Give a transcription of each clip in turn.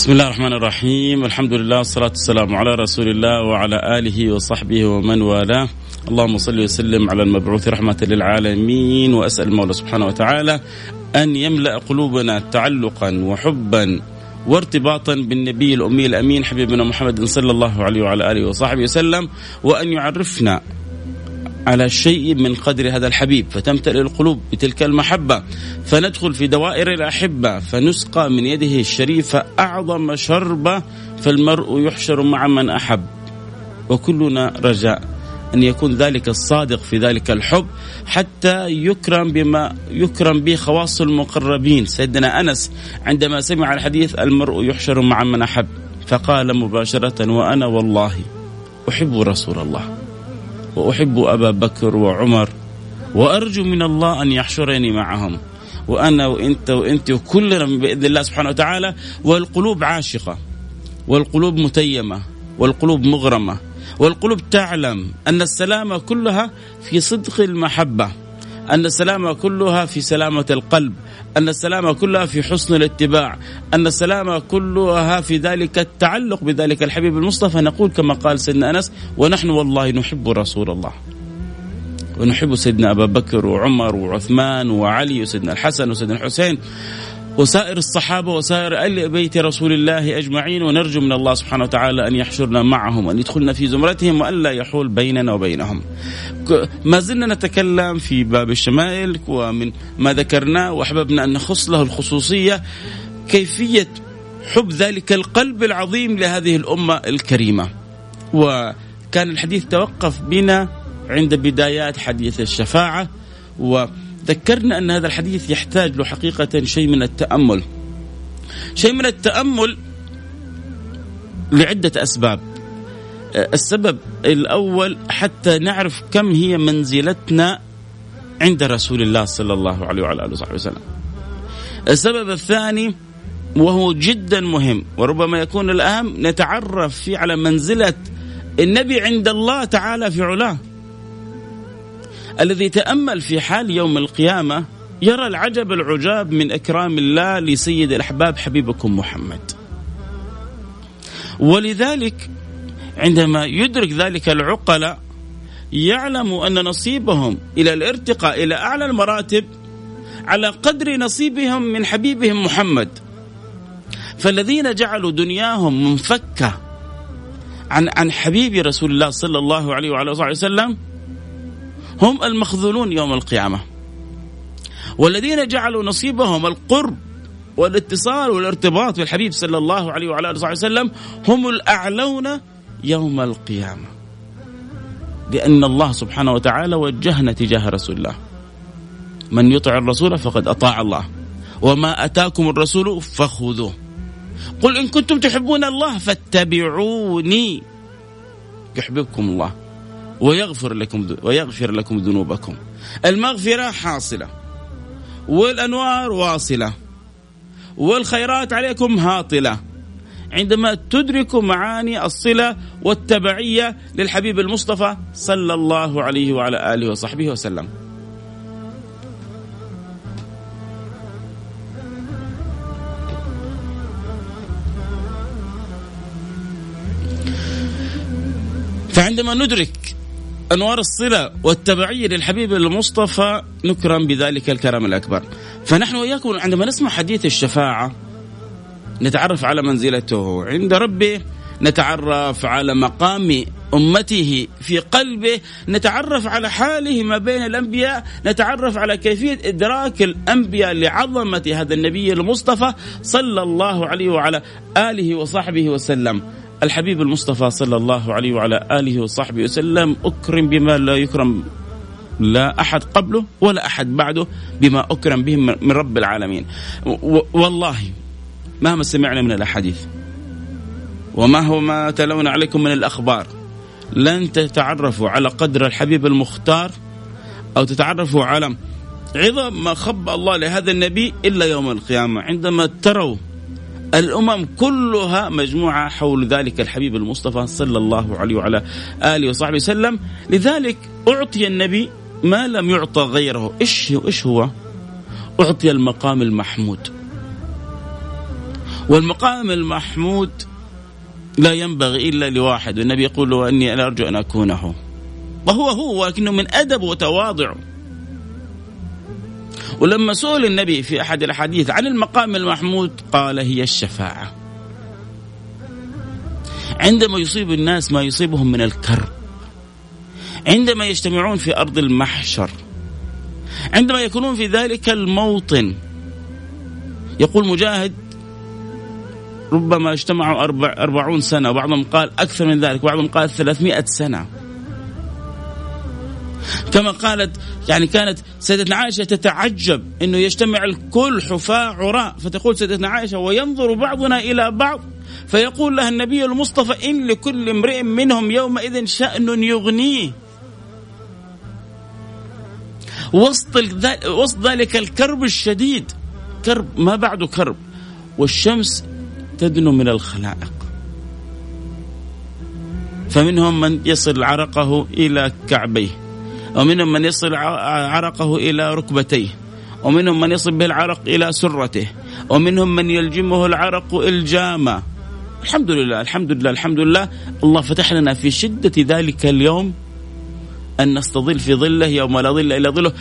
بسم الله الرحمن الرحيم الحمد لله والصلاة والسلام على رسول الله وعلى آله وصحبه ومن والاه اللهم صل وسلم على المبعوث رحمة للعالمين وأسأل المولى سبحانه وتعالى أن يملأ قلوبنا تعلقا وحبا وارتباطا بالنبي الأمي الأمين حبيبنا محمد صلى الله عليه وعلى آله وصحبه وسلم وأن يعرفنا على شيء من قدر هذا الحبيب فتمتلئ القلوب بتلك المحبة فندخل في دوائر الأحبة فنسقى من يده الشريفة أعظم شربة فالمرء يحشر مع من أحب. وكلنا رجاء أن يكون ذلك الصادق في ذلك الحب حتى يكرم بما يكرم به خواص المقربين. سيدنا أنس عندما سمع الحديث المرء يحشر مع من أحب فقال مباشرة وأنا والله أحب رسول الله. وأحب أبا بكر وعمر وأرجو من الله أن يحشرني معهم وأنا وإنت وإنت وكلنا بإذن الله سبحانه وتعالى والقلوب عاشقة والقلوب متيمة والقلوب مغرمة والقلوب تعلم أن السلامة كلها في صدق المحبة أن السلامة كلها في سلامة القلب أن السلامة كلها في حسن الاتباع أن السلامة كلها في ذلك التعلق بذلك الحبيب المصطفى. نقول كما قال سيدنا أنس ونحن والله نحب رسول الله ونحب سيدنا أبا بكر وعمر وعثمان وعلي وسيدنا الحسن وسيدنا الحسين وسائر الصحابة وسائر أهل بيت رسول الله أجمعين ونرجو من الله سبحانه وتعالى أن يحشرنا معهم وأن يدخلنا في زمرتهم وأن لا يحول بيننا وبينهم. ما زلنا نتكلم في باب الشمائل ومن ما ذكرناه وأحببنا أن نخص له الخصوصية كيفية حب ذلك القلب العظيم لهذه الأمة الكريمة. وكان الحديث توقف بنا عند بدايات حديث الشفاعة و ذكرنا أن هذا الحديث يحتاج له حقيقه شيء من التأمل. شيء من التأمل لعدة أسباب. السبب الأول حتى نعرف كم هي منزلتنا عند رسول الله صلى الله عليه وعلى آله وصحبه وسلم. السبب الثاني وهو جدا مهم وربما يكون الاهم نتعرف فيه على منزلة النبي عند الله تعالى في علاه. الذي تأمل في حال يوم القيامة يرى العجب العجاب من إكرام الله لسيد الأحباب حبيبكم محمد. ولذلك عندما يدرك ذلك العقلاء يعلم أن نصيبهم إلى الارتقاء إلى أعلى المراتب على قدر نصيبهم من حبيبهم محمد. فالذين جعلوا دنياهم منفكة عن عن حبيب رسول الله صلى الله عليه وعلى آله وسلم هم المخذولون يوم القيامة. والذين جعلوا نصيبهم القرب والاتصال والارتباط بالحبيب صلى الله عليه وعلى آله وسلم هم الأعلون يوم القيامة. لأن الله سبحانه وتعالى وجهنا تجاه رسول الله. من يطع الرسول فقد أطاع الله. وما أتاكم الرسول فخذوه. قل إن كنتم تحبون الله فاتبعوني. يحببكم الله. ويغفر لكم ويغفر لكم ذنوبكم. المغفرة حاصلة والأنوار واصلة والخيرات عليكم هاطلة عندما تدركوا معاني الصلة والتبعية للحبيب المصطفى صلى الله عليه وعلى آله وصحبه وسلم. فعندما ندرك أنوار الصلة والتبعية للحبيب المصطفى نكرم بذلك الكرم الأكبر. فنحن وإياكم عندما نسمع حديث الشفاعة نتعرف على منزلته. عند ربه نتعرف على مقام أمته في قلبه نتعرف على حاله ما بين الأنبياء نتعرف على كيفية إدراك الأنبياء لعظمة هذا النبي المصطفى صلى الله عليه وعلى آله وصحبه وسلم. الحبيب المصطفى صلى الله عليه وعلى آله وصحبه وسلم أكرم بما لا يكرم لا أحد قبله ولا أحد بعده بما أكرم به من رب العالمين. والله مهما سمعنا من الأحاديث ومهما تلونا عليكم من الأخبار لن تتعرفوا على قدر الحبيب المختار أو تتعرفوا على عظم ما خب الله لهذا النبي إلا يوم القيامة. عندما تروا الأمم كلها مجموعة حول ذلك الحبيب المصطفى صلى الله عليه وعلى آله وصحبه وسلم. لذلك أعطي النبي ما لم يعطى غيره. إيش إيش هو؟ أعطي المقام المحمود. والمقام المحمود لا ينبغي إلا لواحد. والنبي يقول له إني أنا أرجو أن أكونه. وهو هو ولكنه من أدب وتواضع. ولما سئل النبي في أحد الاحاديث عن المقام المحمود قال هي الشفاعة. عندما يصيب الناس ما يصيبهم من الكرب. عندما يجتمعون في أرض المحشر. عندما يكونون في ذلك الموطن. يقول مجاهد ربما اجتمعوا أربع أربعون سنة وبعضهم قال أكثر من ذلك وبعضهم قال ثلاثمائة سنة. كما قالت يعني كانت سيدتنا عائشة تتعجب أنه يجتمع الكل حفاة عراء فتقول سيدتنا عائشة وينظر بعضنا إلى بعض. فيقول لها النبي المصطفى إن لكل امرئ منهم يومئذ شأن يغنيه. وسط وسط ذلك الكرب الشديد. كرب ما بعده كرب. والشمس تدنو من الخلائق. فمنهم من يصل عرقه إلى كعبيه. ومنهم من يصل عرقه إلى ركبتيه ومنهم من يصل به العرق إلى سرته ومنهم من يلجمه العرق إلجاما الحمد لله الحمد لله الحمد لله. الله فتح لنا في شدة ذلك اليوم أن نستظل في ظله يوم لا ظل إلا ظله.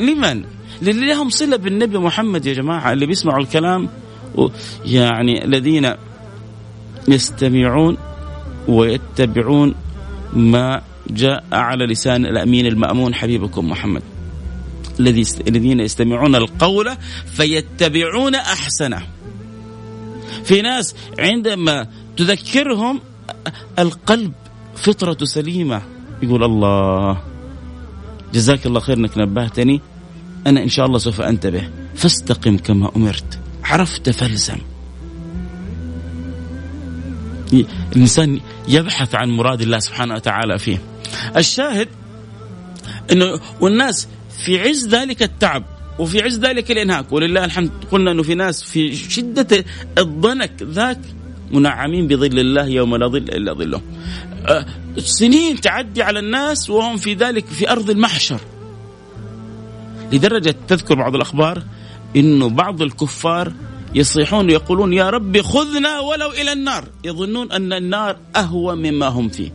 لمن؟ لهم صلة بالنبي محمد يا جماعة اللي بيسمعوا الكلام. يعني الذين يستمعون ويتبعون ما جاء على لسان الأمين المأمون حبيبكم محمد الذي الذين يستمعون القول فيتبعون أحسنه. في ناس عندما تذكرهم القلب فطرة سليمة يقول الله جزاك الله خير إنك نبهتني أنا إن شاء الله سوف أنتبه. فاستقم كما أمرت. عرفت فالزم الإنسان يبحث عن مراد الله سبحانه وتعالى فيه. الشاهد إنه والناس في عز ذلك التعب وفي عز ذلك الإنهاك ولله الحمد قلنا إنه في ناس في شدة الضنك ذاك منعمين بظل الله يوم لا ظل إلا ظله. أه سنين تعدي على الناس وهم في ذلك في أرض المحشر. لدرجة تذكر بعض الأخبار إنه بعض الكفار يصيحون ويقولون يا رب خذنا ولو إلى النار يظنون أن النار أهوى مما هم فيه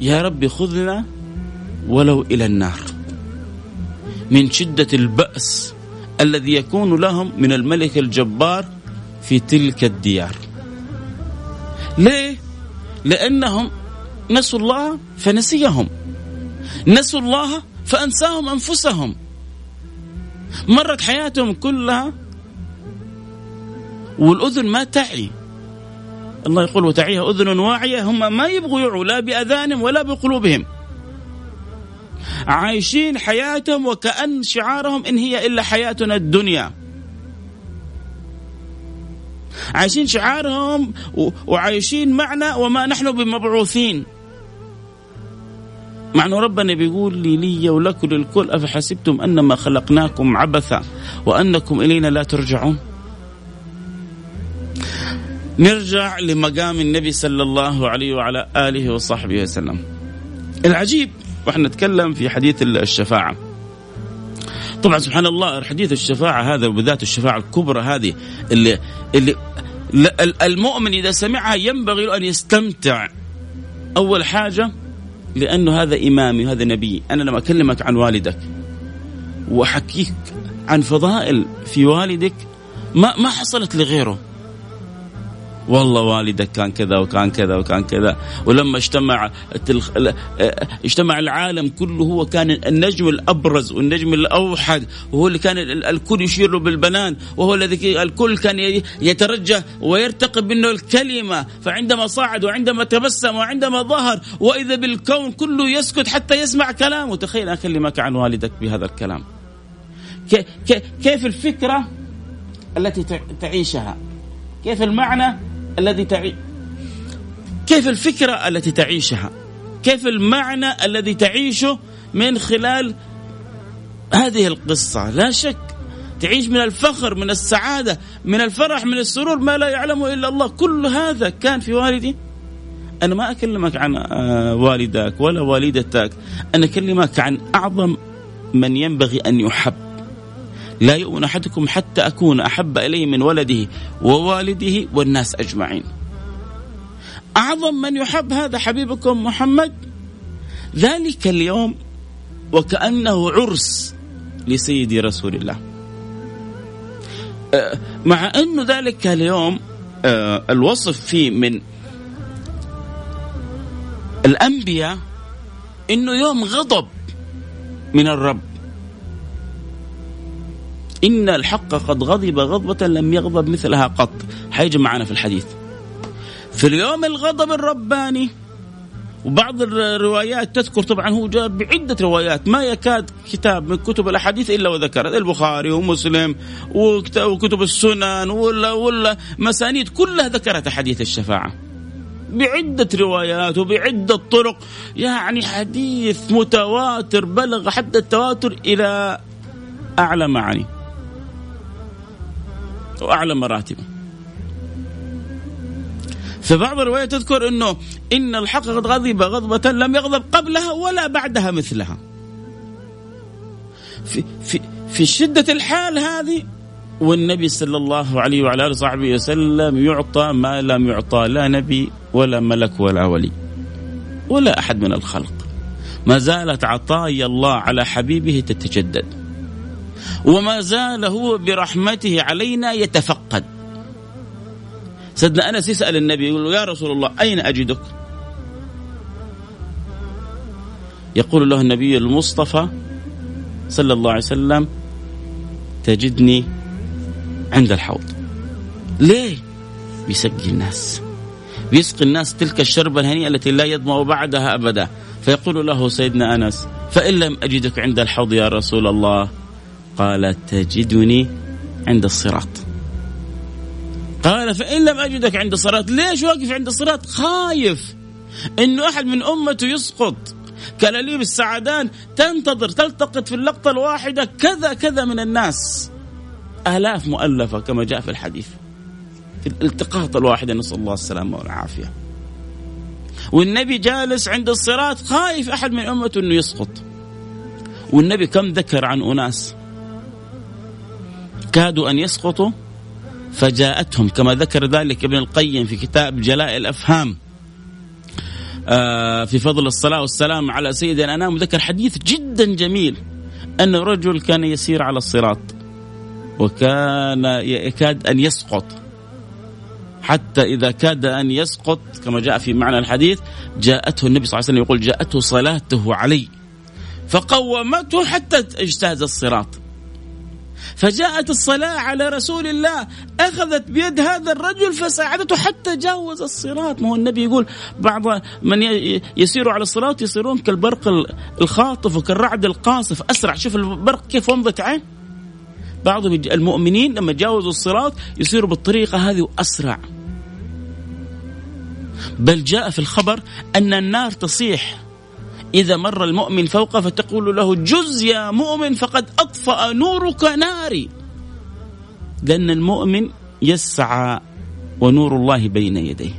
يا رب خذنا ولو إلى النار. من شدة البأس الذي يكون لهم من الملك الجبار في تلك الديار. ليه؟ لأنهم نسوا الله فنسيهم. نسوا الله فأنساهم أنفسهم. مرت حياتهم كلها والأذن ما تعي. الله يقول وتعيها أذن واعية هم ما يبغوا يعوا لا بأذانهم ولا بقلوبهم. عايشين حياتهم وكأن شعارهم إن هي إلا حياتنا الدنيا. عايشين شعارهم وعايشين معنا وما نحن بمبعوثين. مع أنه ربنا بيقول لي لي ولك للكل أفحسبتم أنما خلقناكم عبثا وأنكم إلينا لا ترجعون؟ نرجع لمقام النبي صلى الله عليه وعلى آله وصحبه وسلم. العجيب وإحنا نتكلم في حديث الشفاعة. طبعا سبحان الله حديث الشفاعة هذا وبذات الشفاعة الكبرى هذه اللي اللي المؤمن إذا سمعها ينبغي له أن يستمتع. أول حاجة لأنه هذا إمامي وهذا نبي. أنا لما أكلمك عن والدك. وأحكيك عن فضائل في والدك. ما ما حصلت لغيره. والله والدك كان كذا وكان كذا وكان كذا. ولما اجتمع اجتمع العالم كله هو كان النجم الأبرز والنجم الأوحد وهو اللي كان الكل يشير له بالبنان وهو الذي الكل كان يترجى ويرتقب منه الكلمة. فعندما صعد وعندما تبسم وعندما ظهر وإذا بالكون كله يسكت حتى يسمع كلامه. تخيل أكلمك عن والدك بهذا الكلام. كيف الفكرة التي تعيشها؟ كيف المعنى؟ الذي تعيش كيف الفكرة التي تعيشها؟ كيف المعنى الذي تعيشه من خلال هذه القصة؟ لا شك تعيش من الفخر من السعادة من الفرح من السرور ما لا يعلمه إلا الله. كل هذا كان في والدي. أنا ما أكلمك عن آه، والدك ولا والدتك. أنا أكلمك عن أعظم من ينبغي أن يحب. لا يؤمن أحدكم حتى أكون أحب إليه من ولده ووالده والناس أجمعين. أعظم من يحب هذا حبيبكم محمد؟ ذلك اليوم وكأنه عرس لسيدي رسول الله. أه، مع أنه ذلك اليوم أه، الوصف فيه من الأنبياء أنه يوم غضب من الرب. إن الحق قد غضب غضبة لم يغضب مثلها قط. حيجي معنا في الحديث. في اليوم الغضب الرباني وبعض الروايات تذكر طبعا هو جاء بعدة روايات. ما يكاد كتاب من كتب الأحاديث إلا وذكر. البخاري ومسلم وكتب السنن ولا ولا مسانيد كلها ذكرت أحاديث الشفاعة. بعدة روايات وبعدة طرق. يعني حديث متواتر بلغ حد التواتر إلى أعلى معاني. وأعلى مراتبه في بعض الروايات تذكر إنه إن الحق قد غضب غضبة لم يغضب قبلها ولا بعدها مثلها. في في في شدة الحال هذه والنبي صلى الله عليه وعلى آله وصحبه وسلم يعطى ما لم يعطى لا نبي ولا ملك ولا ولي ولا أحد من الخلق. ما زالت عطايا الله على حبيبه تتجدد. وما زال هو برحمته علينا يتفقد. سيدنا أنس يسأل النبي يقول يا رسول الله أين أجدك؟ يقول له النبي المصطفى صلى الله عليه وسلم تجدني عند الحوض ليه؟ بيسقي الناس بيسقي الناس تلك الشربة الهنيئة التي لا يظمأ بعدها أبدا فيقول له سيدنا أنس فإن لم أجدك عند الحوض يا رسول الله قال تجدني عند الصراط. قال فإن لم أجدك عند الصلاة ليش واقف عند الصلاة خايف إنه أحد من أمته يسقط. كلاليب السعدان تنتظر تلتقط في اللقطة الواحدة كذا كذا من الناس. آلاف مؤلفة كما جاء في الحديث. في الالتقاط الواحدة نسأل الله السلامة والعافية. والنبي جالس عند الصراط خايف أحد من أمته أنه يسقط. والنبي كم ذكر عن أناس؟ كادوا أن يسقطوا فجاءتهم كما ذكر ذلك ابن القيم في كتاب جلاء الأفهام آه، في فضل الصلاة والسلام على سيد الانام ذكر حديث جدا جميل أن رجل كان يسير على الصراط وكان يكاد أن يسقط حتى إذا كاد أن يسقط كما جاء في معنى الحديث جاءته النبي صلى الله عليه وسلم يقول جاءته صلاته علي فقومته حتى اجتاز الصراط. فجاءت الصلاة على رسول الله أخذت بيد هذا الرجل فساعدته حتى جاوز الصراط. ما هو النبي يقول بعض من يسيروا على الصراط يصيرون كالبرق الخاطف وكالرعد القاصف. أسرع شوف البرق كيف ومضة عين. بعض المؤمنين لما جاوزوا الصراط يصيروا بالطريقة هذه وأسرع. بل جاء في الخبر أن النار تصيح. إذا مر المؤمن فوقه فتقول له جز يا مؤمن فقد أطفأ نورك ناري. لأن المؤمن يسعى ونور الله بين يديه.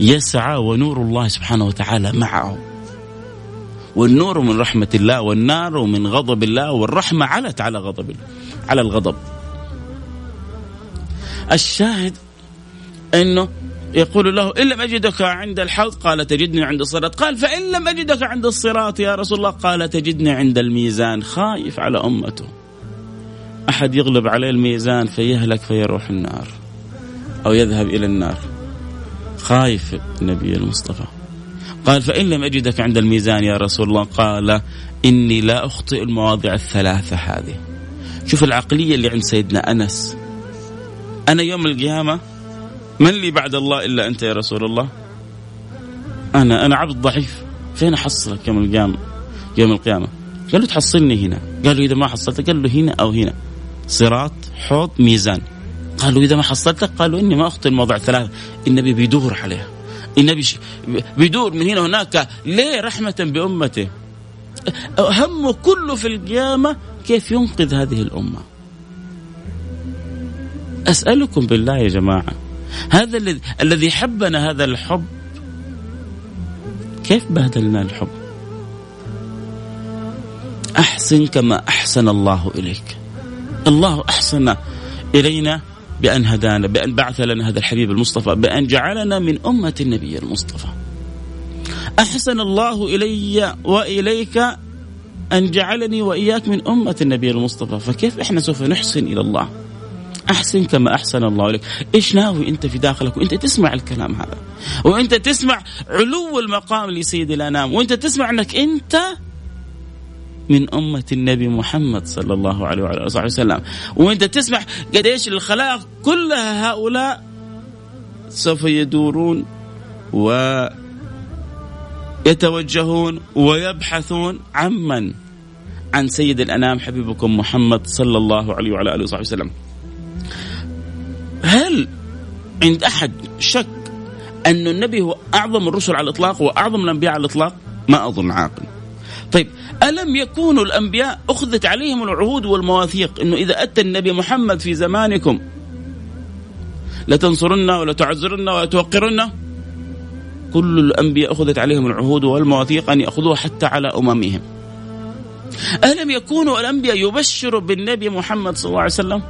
يسعى ونور الله سبحانه وتعالى معه. والنور من رحمة الله والنار من غضب الله والرحمة علت على غضب الله على الغضب. الشاهد إنه يقول له إن لم أجدك عند الحوض قال تجدني عند الصراط. قال فإن لم أجدك عند الصراط يا رسول الله قال تجدني عند الميزان خايف على أمته. أحد يغلب عليه الميزان فيهلك فيروح النار أو يذهب إلى النار. خايف النبي المصطفى. قال فإن لم أجدك عند الميزان يا رسول الله قال إني لا أخطئ المواضع الثلاثة هذه. شوف العقلية اللي عند سيدنا أنس. أنا يوم القيامة من لي بعد الله إلا أنت يا رسول الله؟ أنا أنا عبد ضعيف. فين أحصلك يوم القيامة؟ يوم القيامة. قال له تحصلني هنا. قال له إذا ما حصلتك قال له هنا أو هنا. صراط حوض ميزان. قالوا إذا ما حصلتك قالوا إني ما أخطي الموضع ثلاثة. النبي بيدور عليها. النبي بيدور من هنا وهناك ليه؟ رحمة بأمته. همه كله في القيامة كيف ينقذ هذه الأمة. أسألكم بالله يا جماعة. هذا الذي الذي حبنا هذا الحب. كيف بهدلنا الحب؟ أحسن كما أحسن الله إليك. الله أحسن إلينا بأن هدانا بأن بعث لنا هذا الحبيب المصطفى بأن جعلنا من أمة النبي المصطفى. أحسن الله إلي وإليك أن جعلني وإياك من أمة النبي المصطفى. فكيف إحنا سوف نحسن إلى الله؟ أحسن كما أحسن الله إليك. إيش ناوي أنت في داخلك؟ وأنت تسمع الكلام هذا. وأنت تسمع علو المقام لسيد الأنام. وأنت تسمع أنك أنت من أمة النبي محمد صلى الله عليه وعلى آله وسلم. وأنت تسمع قديش الخلائق كلها هؤلاء سوف يدورون و يتوجهون ويبحثون عمن؟ عن سيد الأنام حبيبكم محمد صلى الله عليه وعلى وصحبه وسلم. هل عند أحد شك أن النبي هو أعظم الرسل على الإطلاق وأعظم الأنبياء على الإطلاق؟ ما أظن عاقل. طيب ألم يكونوا الأنبياء أخذت عليهم العهود والمواثيق أنه إذا أتى النبي محمد في زمانكم لتنصرن ولا تعزرن ولا توقرن كل الأنبياء أخذت عليهم العهود والمواثيق أن يأخذوها حتى على أممهم ألم يكونوا الأنبياء يبشروا بالنبي محمد صلى الله عليه وسلم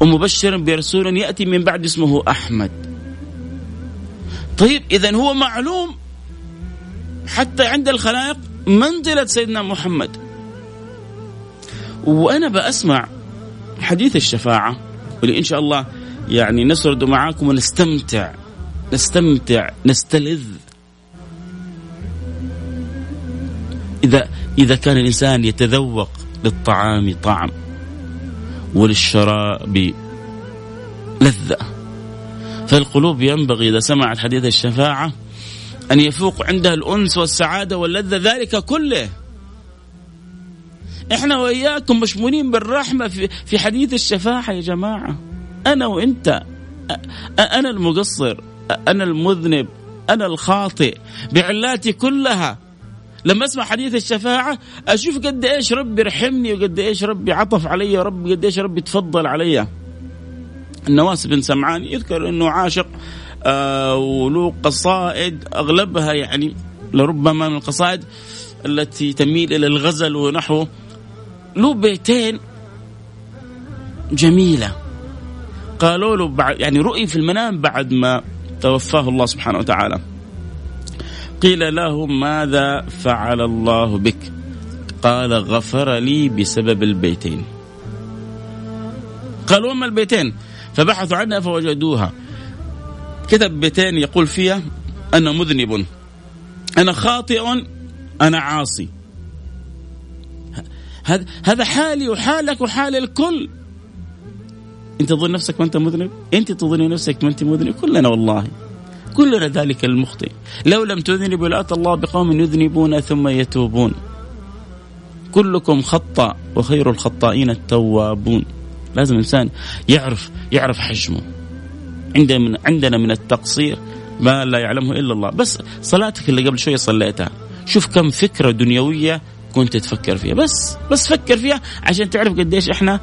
ومبشرا برسول يأتي من بعد اسمه أحمد. طيب إذا هو معلوم حتى عند الخلائق منزلة سيدنا محمد. وأنا بأسمع حديث الشفاعة واللي إن شاء الله يعني نسرد معاكم ونستمتع نستمتع نستلذ. إذا إذا كان الإنسان يتذوق للطعام طعم. وللشراب لذة. فالقلوب ينبغي إذا سمعت حديث الشفاعة أن يفوق عندها الأنس والسعادة واللذة ذلك كله. إحنا وإياكم مشمولين بالرحمة في في حديث الشفاعة يا جماعة. أنا وأنت أنا المقصر أنا المذنب أنا الخاطئ بعلاتي كلها. لما أسمع حديث الشفاعة أشوف قد إيش ربي رحمني وقد إيش ربي عطف علي ورب قد إيش ربي تفضل علي. النواس بن سمعان يذكر إنه عاشق آه وله قصائد أغلبها يعني لربما من القصائد التي تميل إلى الغزل ونحوه. له بيتين جميلة. قالوا له بعد يعني رؤي في المنام بعد ما توفاه الله سبحانه وتعالى. قيل له ماذا فعل الله بك؟ قال غفر لي بسبب البيتين. قالوا وما البيتين فبحثوا عنها فوجدوها. كتب بيتين يقول فيها أنا مذنب أنا خاطئ أنا عاصي. هذا حالي وحالك وحال الكل. انت تظن نفسك ما انت مذنب؟ انت تظن نفسك ما انت مذنب كلنا والله. كلنا ذلك المخطئ. لو لم تذنبوا لأتى الله بقوم يذنبون ثم يتوبون. كلكم خطأ وخير الخطائين التوابون. لازم الإنسان يعرف يعرف حجمه. عندنا من عندنا من التقصير ما لا يعلمه إلا الله. بس صلاتك اللي قبل شوية صليتها. شوف كم فكرة دنيوية كنت تفكر فيها. بس بس فكر فيها عشان تعرف قديش إحنا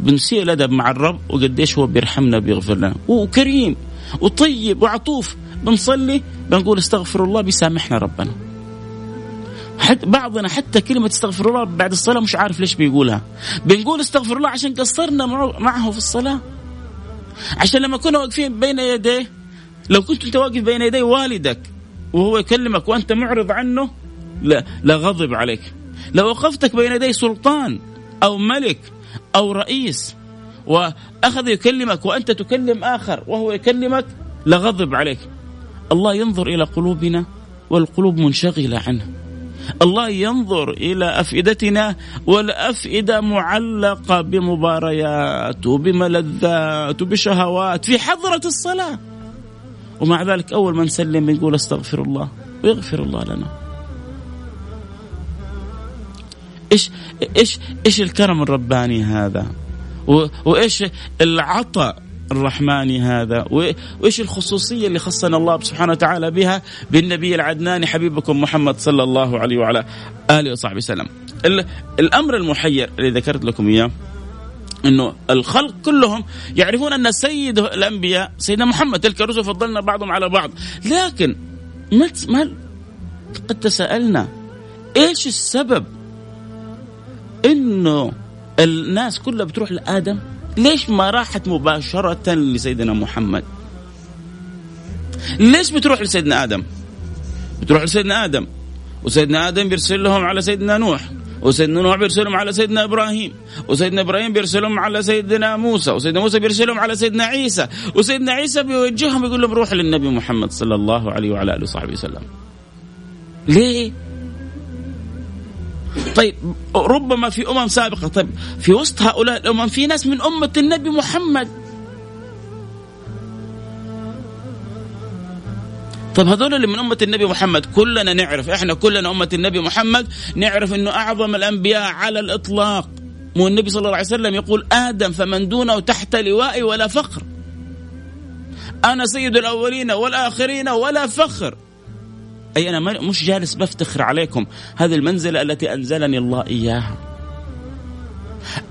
بنسيء الأدب مع الرب وقديش هو بيرحمنا بيغفر لنا وكريم وطيب وعطوف. بنصلي بنقول استغفر الله بيسامحنا ربنا. حتى بعضنا حتى كلمة استغفر الله بعد الصلاة مش عارف ليش بيقولها. بنقول استغفر الله عشان قصرنا معه في الصلاة. عشان لما كنا واقفين بين يديه لو كنت أنت واقف بين يدي والدك وهو يكلمك وأنت معرض عنه لا لغضب عليك. لو وقفتك بين يدي سلطان أو ملك أو رئيس وأخذ يكلمك وأنت تكلم آخر وهو يكلمك لغضب عليك. الله ينظر إلى قلوبنا والقلوب منشغلة عنه. الله ينظر إلى أفئدتنا والأفئدة معلقة بمباريات وبملذات وبشهوات في حضرة الصلاة. ومع ذلك أول ما نسلم نقول استغفر الله ويغفر الله لنا. إيش إيش إيش الكرم الرباني هذا؟ وإيش العطاء الرحماني هذا. وإيش الخصوصية اللي خصنا الله سبحانه وتعالى بها؟ بالنبي العدناني حبيبكم محمد صلى الله عليه وعلى آله وصحبه وسلم. الأمر المحير اللي ذكرت لكم إياه إنه الخلق كلهم يعرفون أن سيد الأنبياء سيدنا محمد تلك الرسل فضلنا بعضهم على بعض. لكن ما ما قد تساءلنا إيش السبب إنه الناس كلها بتروح لآدم؟ ليش ما راحت مباشرة لسيدنا محمد؟ ليش بتروح لسيدنا آدم؟ بتروح لسيدنا آدم. وسيدنا آدم بيرسل لهم على سيدنا نوح وسيدنا نوح بيرسلهم على سيدنا إبراهيم وسيدنا إبراهيم بيرسلهم على سيدنا موسى وسيدنا موسى بيرسلهم على سيدنا عيسى وسيدنا عيسى بيوجههم يقول لهم روح للنبي محمد صلى الله عليه وعلى آله وصحبه وسلم. ليه؟ طيب ربما في أمم سابقة. طيب في وسط هؤلاء الأمم في ناس من أمة النبي محمد. طيب هذول اللي من أمة النبي محمد كلنا نعرف إحنا كلنا أمة النبي محمد نعرف أنه أعظم الأنبياء على الإطلاق. مو النبي صلى الله عليه وسلم يقول آدم فمن دونه تحت لوائي ولا فخر. أنا سيد الأولين والآخرين ولا فخر. أي أنا مش جالس بفتخر عليكم. هذه المنزلة التي أنزلني الله إياها.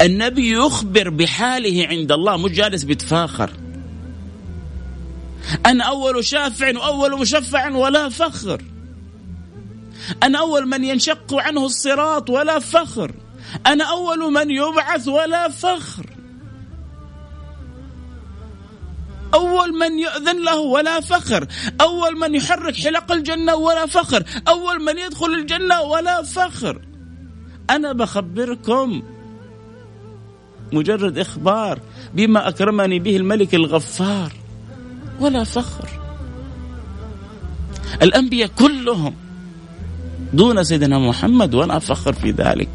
النبي يخبر بحاله عند الله مش جالس بيتفاخر. أنا أول شافع وأول مشفع ولا فخر. أنا أول من ينشق عنه الصراط ولا فخر. أنا أول من يبعث ولا فخر. أول من يؤذن له ولا فخر. أول من يحرك حلق الجنة ولا فخر. أول من يدخل الجنة ولا فخر. أنا بخبركم مجرد إخبار بما أكرمني به الملك الغفار ولا فخر. الأنبياء كلهم دون سيدنا محمد ولا فخر في ذلك.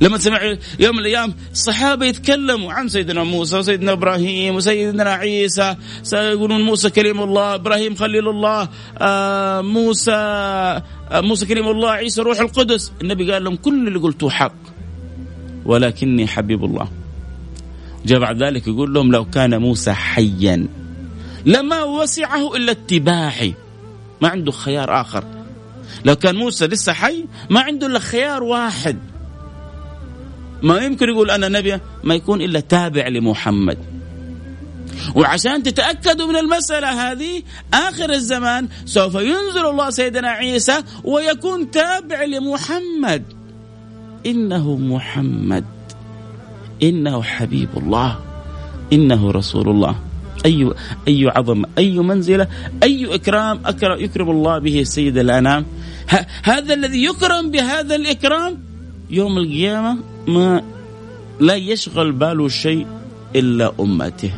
لما سمع يوم من الأيام الصحابه يتكلموا عن سيدنا موسى وسيدنا إبراهيم وسيدنا عيسى. سيقولون موسى كليم الله إبراهيم خليل الله آه موسى آه موسى كليم الله عيسى روح القدس. النبي قال لهم كل اللي قلتوه حق ولكني حبيب الله. جاء بعد ذلك يقول لهم لو كان موسى حيا لما وسعه إلا اتباعي. ما عنده خيار آخر. لو كان موسى لسه حي ما عنده إلا خيار واحد. ما يمكن يقول أنا نبي ما يكون إلا تابع لمحمد. وعشان تتأكدوا من المسألة هذه آخر الزمان سوف ينزل الله سيدنا عيسى ويكون تابع لمحمد. إنه محمد. إنه حبيب الله. إنه رسول الله. أي أي عظمه أي منزلة أي إكرام اكرم يكرم الله به سيد الأنام. هذا الذي يكرم بهذا الإكرام يوم القيامة ما لا يشغل باله شيء إلا أمته.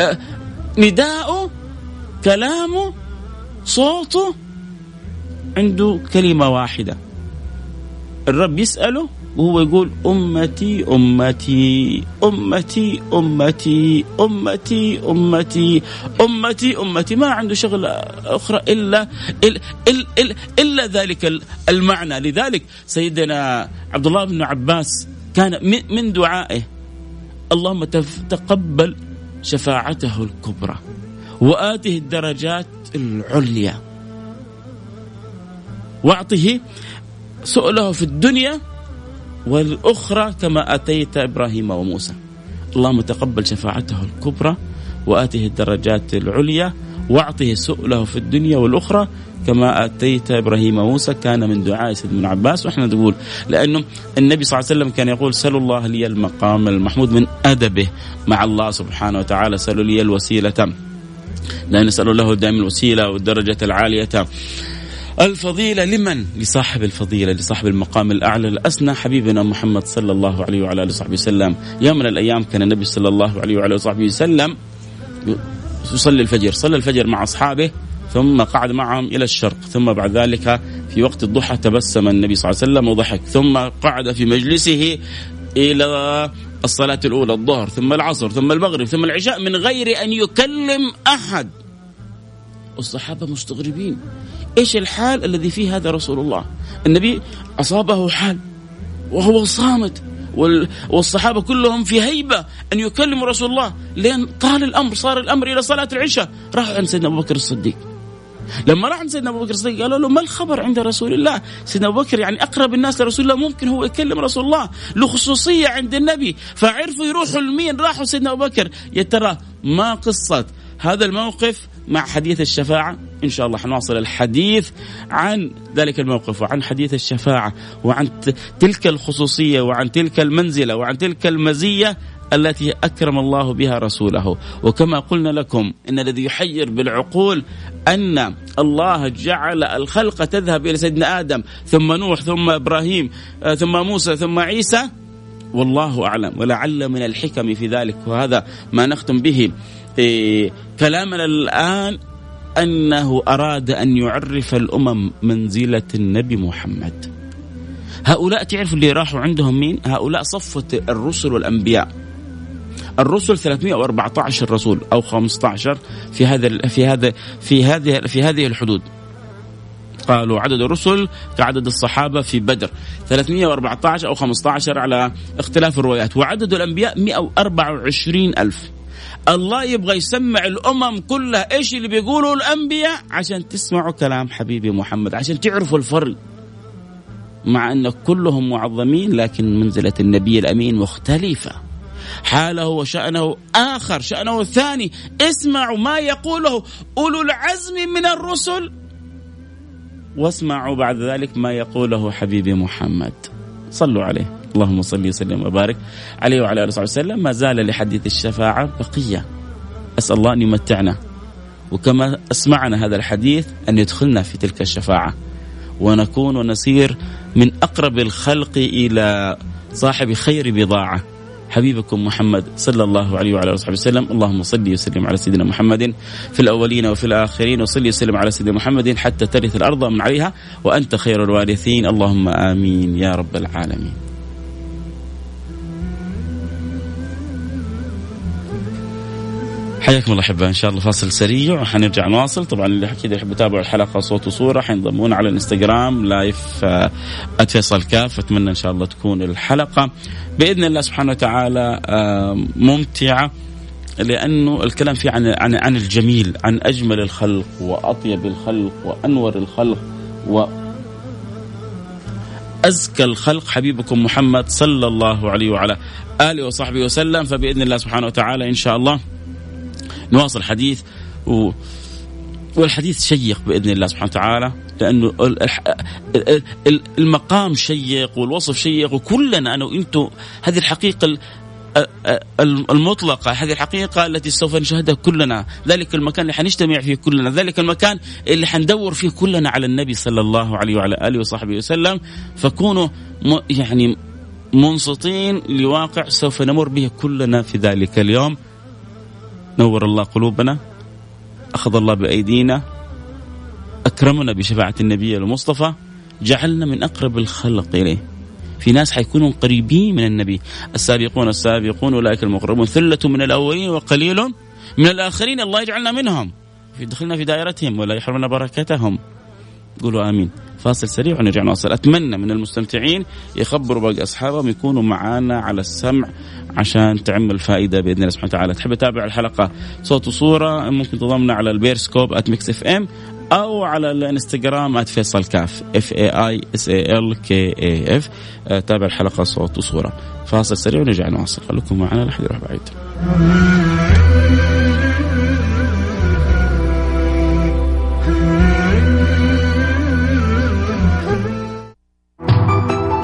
أه نداؤه كلامه صوته عنده كلمة واحدة. الرب يسأله وهو يقول أمتي أمتي أمتي أمتي أمتي أمتي أمتي أمتي. ما عنده شغلة أخرى إلا إلا, إلا, إلا ذلك المعنى. لذلك سيدنا عبد الله بن عباس كان من دعائه اللهم تقبل شفاعته الكبرى وآته الدرجات العليا. وأعطه سؤله في الدنيا والأخرى كما أتيت إبراهيم وموسى. اللهم تقبل شفاعته الكبرى وآته الدرجات العليا وأعطه سؤله في الدنيا والأخرى. كما آتيت إبراهيم وموسى كان من دعاء سيدنا ابن عباس. وإحنا نقول لأنه النبي صلى الله عليه وسلم كان يقول سلوا الله لي المقام المحمود من أدبه مع الله سبحانه وتعالى. سلوا لي الوسيلة. لا نسأل الله دائما الوسيلة والدرجة العالية. الفضيلة لمن؟ لصاحب الفضيلة لصاحب المقام الأعلى الأسنى حبيبنا محمد صلى الله عليه وعلى آله وصحبه وسلم. يوم من الأيام كان النبي صلى الله عليه وعلى آله وصحبه وسلم يصلي الفجر. صلى الفجر مع أصحابه ثم قعد معهم إلى الشرق ثم بعد ذلك في وقت الضحى تبسم النبي صلى الله عليه وسلم وضحك. ثم قعد في مجلسه إلى الصلاة الأولى الظهر ثم العصر ثم المغرب ثم العشاء من غير أن يكلم أحد. والصحابة مستغربين. إيش الحال الذي فيه هذا رسول الله؟ النبي أصابه حال وهو صامت والصحابة كلهم في هيبة أن يكلموا رسول الله. لأن طال الأمر صار الأمر إلى صلاة العشاء. راحوا عند سيدنا أبو بكر الصديق. لما راح عند سيدنا أبو بكر الصديق قالوا له ما الخبر عند رسول الله؟ سيدنا أبو بكر يعني أقرب الناس لرسول الله ممكن هو يكلم رسول الله. له خصوصية عند النبي فعرفوا يروحوا لمين؟ راحوا سيدنا أبو بكر. يا ترى ما قصة هذا الموقف مع حديث الشفاعة. إن شاء الله حنواصل الحديث عن ذلك الموقف وعن حديث الشفاعة وعن تلك الخصوصية وعن تلك المنزلة وعن تلك المزية التي أكرم الله بها رسوله، وكما قلنا لكم إن الذي يحير بالعقول أن الله جعل الخلق تذهب إلى سيدنا آدم ثم نوح ثم إبراهيم آه، ثم موسى ثم عيسى. والله أعلم ولعل من الحكم في ذلك. وهذا ما نختم به. إيه، كلامنا الآن أنه أراد أن يعرف الأمم منزلة النبي محمد. هؤلاء تعرفوا اللي راحوا عندهم مين؟ هؤلاء صفة الرسل والأنبياء. الرسل 314 رسول أو 15 في هذا في هذا في هذه في هذه الحدود. قالوا عدد الرسل كعدد الصحابة في بدر. 314 أو 15 على اختلاف الروايات. وعدد الأنبياء 124 ألف. الله يبغى يسمع الأمم كلها إيش اللي بيقولوا الأنبياء؟ عشان تسمعوا كلام حبيبي محمد عشان تعرفوا الفرق مع أن كلهم معظمين لكن منزلة النبي الأمين مختلفة. حاله وشأنه آخر شأنه الثاني. اسمعوا ما يقوله أولو العزم من الرسل واسمعوا بعد ذلك ما يقوله حبيبي محمد. صلوا عليه. اللهم صل وسلم وبارك عليه وعلى آله وصحبه وسلم. ما زال لحديث الشفاعة بقية. أسأل الله أن يمتعنا. وكما أسمعنا هذا الحديث أن يدخلنا في تلك الشفاعة. ونكون ونسير من أقرب الخلق إلى صاحب خير بضاعة. حبيبكم محمد صلى الله عليه وعلى آله وصحبه وسلم، اللهم صل وسلم على سيدنا محمد في الأولين وفي الآخرين وصل وسلم على سيدنا محمد حتى ترث الأرض من عليها. وأنت خير الوارثين، اللهم آمين يا رب العالمين. حياكم الله أحبة إن شاء الله فاصل سريع وحنرجع نواصل. طبعا اللي أكيد يحب يتابع الحلقة صوت وصورة حينضمون على الإنستغرام لايف آه، @فيصل كاف. أتمنى إن شاء الله تكون الحلقة بإذن الله سبحانه وتعالى آه، ممتعة لأنه الكلام فيه عن عن عن الجميل عن أجمل الخلق وأطيب الخلق وأنور الخلق و أزكى الخلق. حبيبكم محمد صلى الله عليه وعلى آله وصحبه وسلم. فبإذن الله سبحانه وتعالى إن شاء الله نواصل الحديث و والحديث شيق بإذن الله سبحانه وتعالى لأنه المقام شيق والوصف شيق وكلنا أنا وأنتم هذه الحقيقة المطلقة هذه الحقيقة التي سوف نشاهدها كلنا. ذلك المكان اللي حنجتمع فيه كلنا ذلك المكان اللي حندور فيه كلنا على النبي صلى الله عليه وعلى آله وصحبه وسلم. فكونوا يعني منصتين لواقع سوف نمر به كلنا في ذلك اليوم. نور الله قلوبنا أخذ الله بأيدينا أكرمنا بشفاعة النبي المصطفى جعلنا من أقرب الخلق إليه. في ناس حيكونوا قريبين من النبي السابقون السابقون أولئك المقربون ثلة من الأولين وقليل من الآخرين الله يجعلنا منهم. في دخلنا في دائرتهم ولا يحرمنا بركتهم. قولوا آمين. فاصل سريع ونرجع نواصل. أتمنى من المستمتعين يخبروا باقي أصحابهم يكونوا معانا على السمع عشان تعم الفائدة بإذن الله سبحانه وتعالى. تحب تتابع الحلقة صوت وصورة؟ ممكن تضمنا على ال Periscope at Mix FM أو على الإنستغرام فيصل كاف. F A I S A L K A F تابع الحلقة صوت وصورة. فاصل سريع ونرجع نواصل. خليكم معنا لا حد يروح بعيد.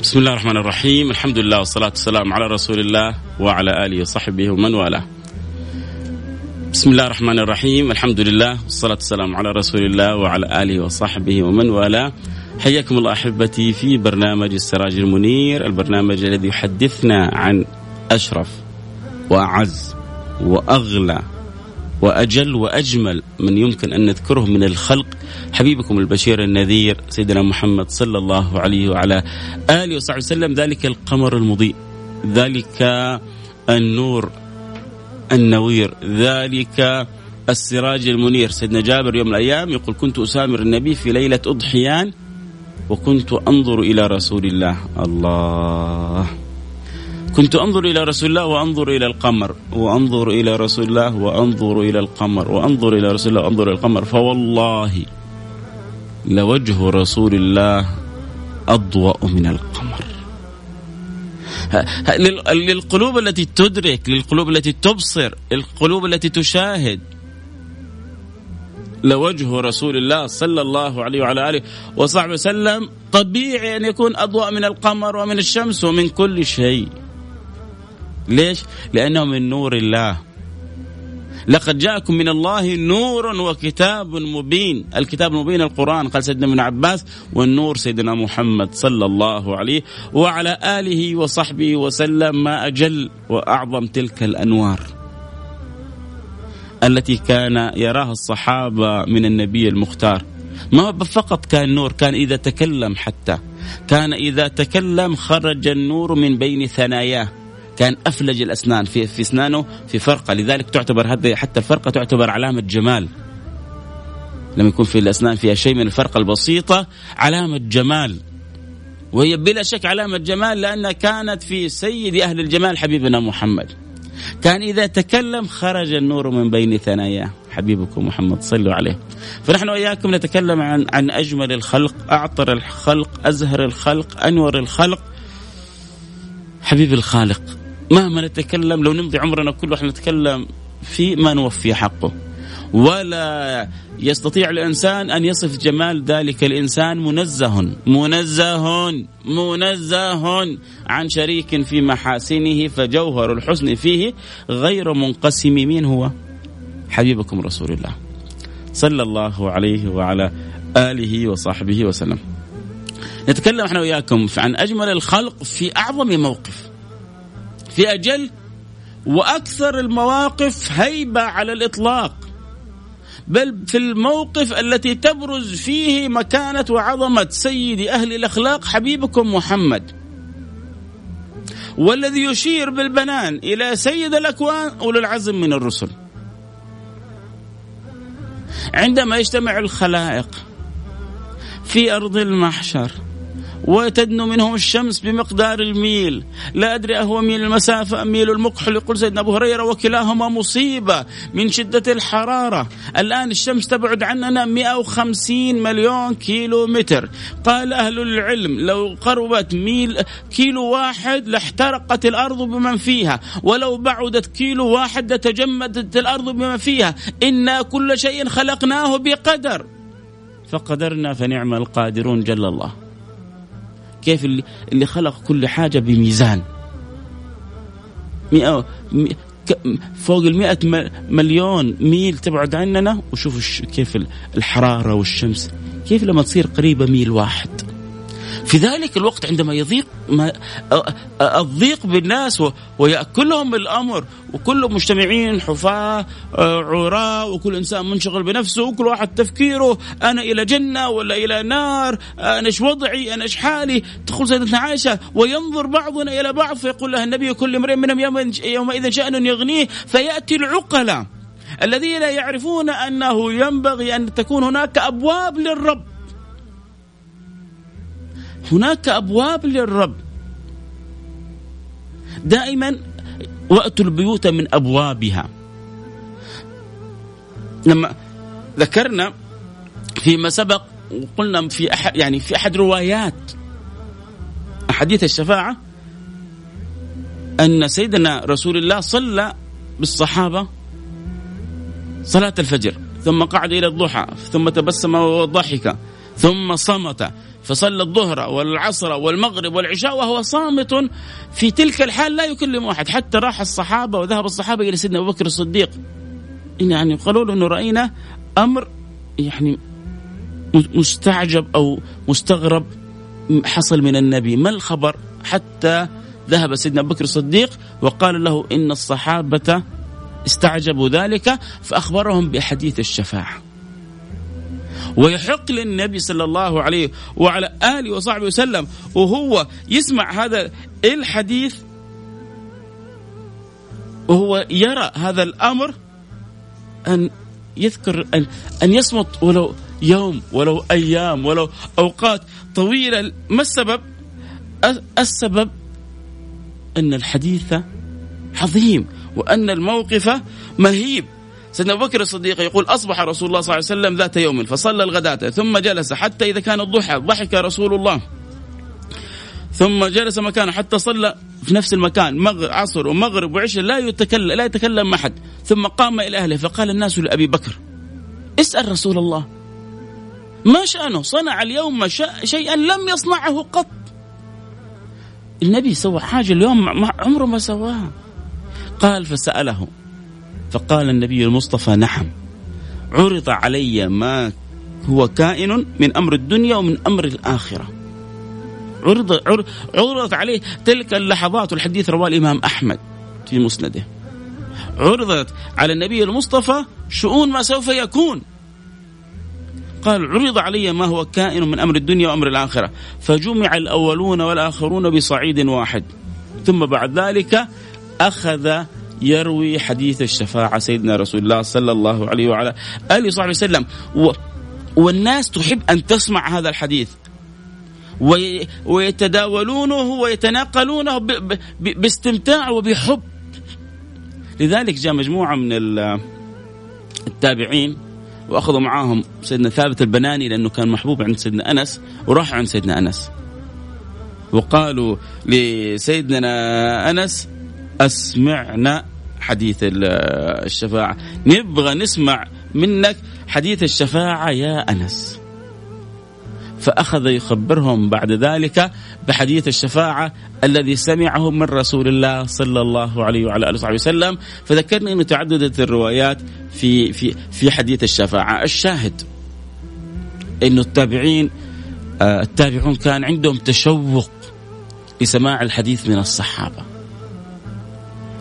بسم الله الرحمن الرحيم الحمد لله والصلاة والسلام على رسول الله وعلى آله وصحبه ومن والاه بسم الله الرحمن الرحيم الحمد لله والصلاة والسلام على رسول الله وعلى آله وصحبه ومن والاه حياكم الله أحبتي في برنامج السراج المنير البرنامج الذي يحدثنا عن أشرف وأعز وأغلى وأجل وأجمل من يمكن أن نذكره من الخلق حبيبكم البشير النذير سيدنا محمد صلى الله عليه وعلى آله وصحبه وسلم. ذلك القمر المضيء ذلك النور النوير ذلك السراج المنير. سيدنا جابر يوم الأيام يقول كنت أسامر النبي في ليلة أضحيان وكنت أنظر إلى رسول الله. الله. كنت أنظر إلى رسول الله وأنظر إلى القمر وأنظر إلى رسول الله وأنظر إلى القمر وأنظر إلى رسول الله وأنظر إلى القمر. فوالله لوجه رسول الله أضوأ من القمر. للقلوب التي تدرك للقلوب التي تبصر القلوب التي تشاهد. لوجه رسول الله صلى الله عليه وعلى آله وصحبه وسلم طبيعي أن يكون اضواء من القمر ومن الشمس ومن كل شيء. ليش؟ لأنه من نور الله. لقد جاءكم من الله نور وكتاب مبين، الكتاب المبين القرآن قال سيدنا ابن عباس والنور سيدنا محمد صلى الله عليه وعلى آله وصحبه وسلم ما أجل وأعظم تلك الأنوار. التي كان يراها الصحابة من النبي المختار ما فقط كان نور كان إذا تكلم حتى كان إذا تكلم خرج النور من بين ثناياه كان أفلج الأسنان. في في أسنانه في فرقة. لذلك تعتبر هذه حتى الفرقة تعتبر علامة جمال. لما يكون في الأسنان فيها شيء من الفرقة البسيطة علامة جمال. وهي بلا شك علامة جمال لانها كانت في سيد أهل الجمال حبيبنا محمد. كان إذا تكلم خرج النور من بين ثناياه. حبيبكم محمد صلوا عليه. فنحن وإياكم نتكلم عن عن أجمل الخلق أعطر الخلق أزهر الخلق أنور الخلق. حبيب الخالق. مهما نتكلم لو نمضي عمرنا كله نتكلم في ما نوفي حقه. ولا يستطيع الإنسان أن يصف جمال ذلك الإنسان منزه منزه منزه عن شريك في محاسنه فجوهر الحسن فيه غير منقسم من هو؟ حبيبكم رسول الله. صلى الله عليه وعلى آله وصحبه وسلم. نتكلم إحنا وياكم عن أجمل الخلق في أعظم موقف. في أجل وأكثر المواقف هيبة على الإطلاق. بل في الموقف التي تبرز فيه مكانة وعظمة سيد أهل الأخلاق حبيبكم محمد. والذي يشير بالبنان إلى سيد الأكوان أولي العزم من الرسل. عندما يجتمع الخلائق في أرض المحشر وتدنو منهم الشمس بمقدار الميل. لا أدري أهو ميل المسافة أم ميل المكحل يقول سيدنا أبو هريرة وكلاهما مصيبة من شدة الحرارة. الآن الشمس تبعد عننا 150 مليون كيلو متر قال أهل العلم لو قربت ميل كيلو واحد لاحترقت الأرض بمن فيها. ولو بعدت كيلو واحد لتجمدت الأرض بمن فيها. إنا كل شيء خلقناه بقدر. فقدرنا فنعم القادرون جل الله. كيف اللي, اللي خلق كل حاجة بميزان. مئة فوق المئة مليون ميل تبعد عننا وشوف كيف الحرارة والشمس. كيف لما تصير قريبة ميل واحد. في ذلك الوقت عندما يضيق ما الضيق بالناس ويأكلهم الأمر. وكلهم مجتمعين حفاة عراة وكل إنسان منشغل بنفسه وكل واحد تفكيره أنا إلى جنة ولا إلى نار؟ أنا إيش وضعي؟ أنا إيش حالي؟ تقول سيدتنا عائشة وينظر بعضنا إلى بعض فيقول له النبي كل امرئ منهم يومئذ شأن يغنيه فيأتي العقلاء الذين يعرفون أنه ينبغي أن تكون هناك أبواب للرب. هناك أبواب للرب. دائما وأتوا البيوت من أبوابها. لما ذكرنا فيما سبق وقلنا في أحد يعني في أحد روايات أحاديث الشفاعة أن سيدنا رسول الله صلى بالصحابة صلاة الفجر ثم قعد إلى الضحى ثم تبسم وضحك ثم صمت. فصلى الظهر والعصر والمغرب والعشاء وهو صامت في تلك الحال لا يكلم أحد. حتى راح الصحابة وذهب الصحابة إلى سيدنا أبو بكر الصديق. يعني قالوا له أنه رأينا أمر يعني مستعجب أو مستغرب حصل من النبي. ما الخبر؟ حتى ذهب سيدنا أبو بكر الصديق وقال له إن الصحابة استعجبوا ذلك فأخبرهم بحديث الشفاعة. ويحق للنبي صلى الله عليه وعلى آله وصحبه وسلم وهو يسمع هذا الحديث وهو يرى هذا الأمر أن يذكر أن, أن يصمت ولو يوم ولو أيام ولو أوقات طويلة. ما السبب؟ السبب أن الحديث عظيم وأن الموقف مهيب. سيدنا أبو بكر الصديق يقول أصبح رسول الله صلى الله عليه وسلم ذات يوم فصلى الغداة ثم جلس حتى إذا كان الضحى ضحك رسول الله. ثم جلس مكانه حتى صلى في نفس المكان مغرب عصر ومغرب وعشاء لا يتكلم لا يتكلم أحد. ثم قام إلى أهله فقال الناس لأبي بكر اسأل رسول الله. ما شأنه؟ صنع اليوم شيئا لم يصنعه قط. النبي سوى حاجة اليوم عمره ما سواها. قال فسأله. فقال النبي المصطفى نعم عرض علي ما هو كائن من أمر الدنيا ومن أمر الآخرة. عرض عرضت عليه تلك اللحظات والحديث رواه الإمام أحمد في مسنده. عرضت على النبي المصطفى شؤون ما سوف يكون. قال عرض علي ما هو كائن من أمر الدنيا وأمر الآخرة. فجمع الأولون والآخرون بصعيد واحد ثم بعد ذلك أخذ يروي حديث الشفاعة سيدنا رسول الله صلى الله عليه وعلى آله وصحبه وسلم. و والناس تحب أن تسمع هذا الحديث. ويتداولونه ويتناقلونه باستمتاع وبحب. لذلك جاء مجموعة من التابعين وأخذوا معاهم سيدنا ثابت البناني لأنه كان محبوب عند سيدنا أنس وراحوا عند سيدنا أنس. وقالوا لسيدنا أنس أسمعنا حديث الشفاعة. نبغى نسمع منك حديث الشفاعة يا أنس. فأخذ يخبرهم بعد ذلك بحديث الشفاعة الذي سمعه من رسول الله صلى الله عليه وعلى آله وصحبه وسلم. فذكرنا أنه تعددت الروايات في في في حديث الشفاعة. الشاهد أنه التابعين آه، التابعون كان عندهم تشوق لسماع الحديث من الصحابة.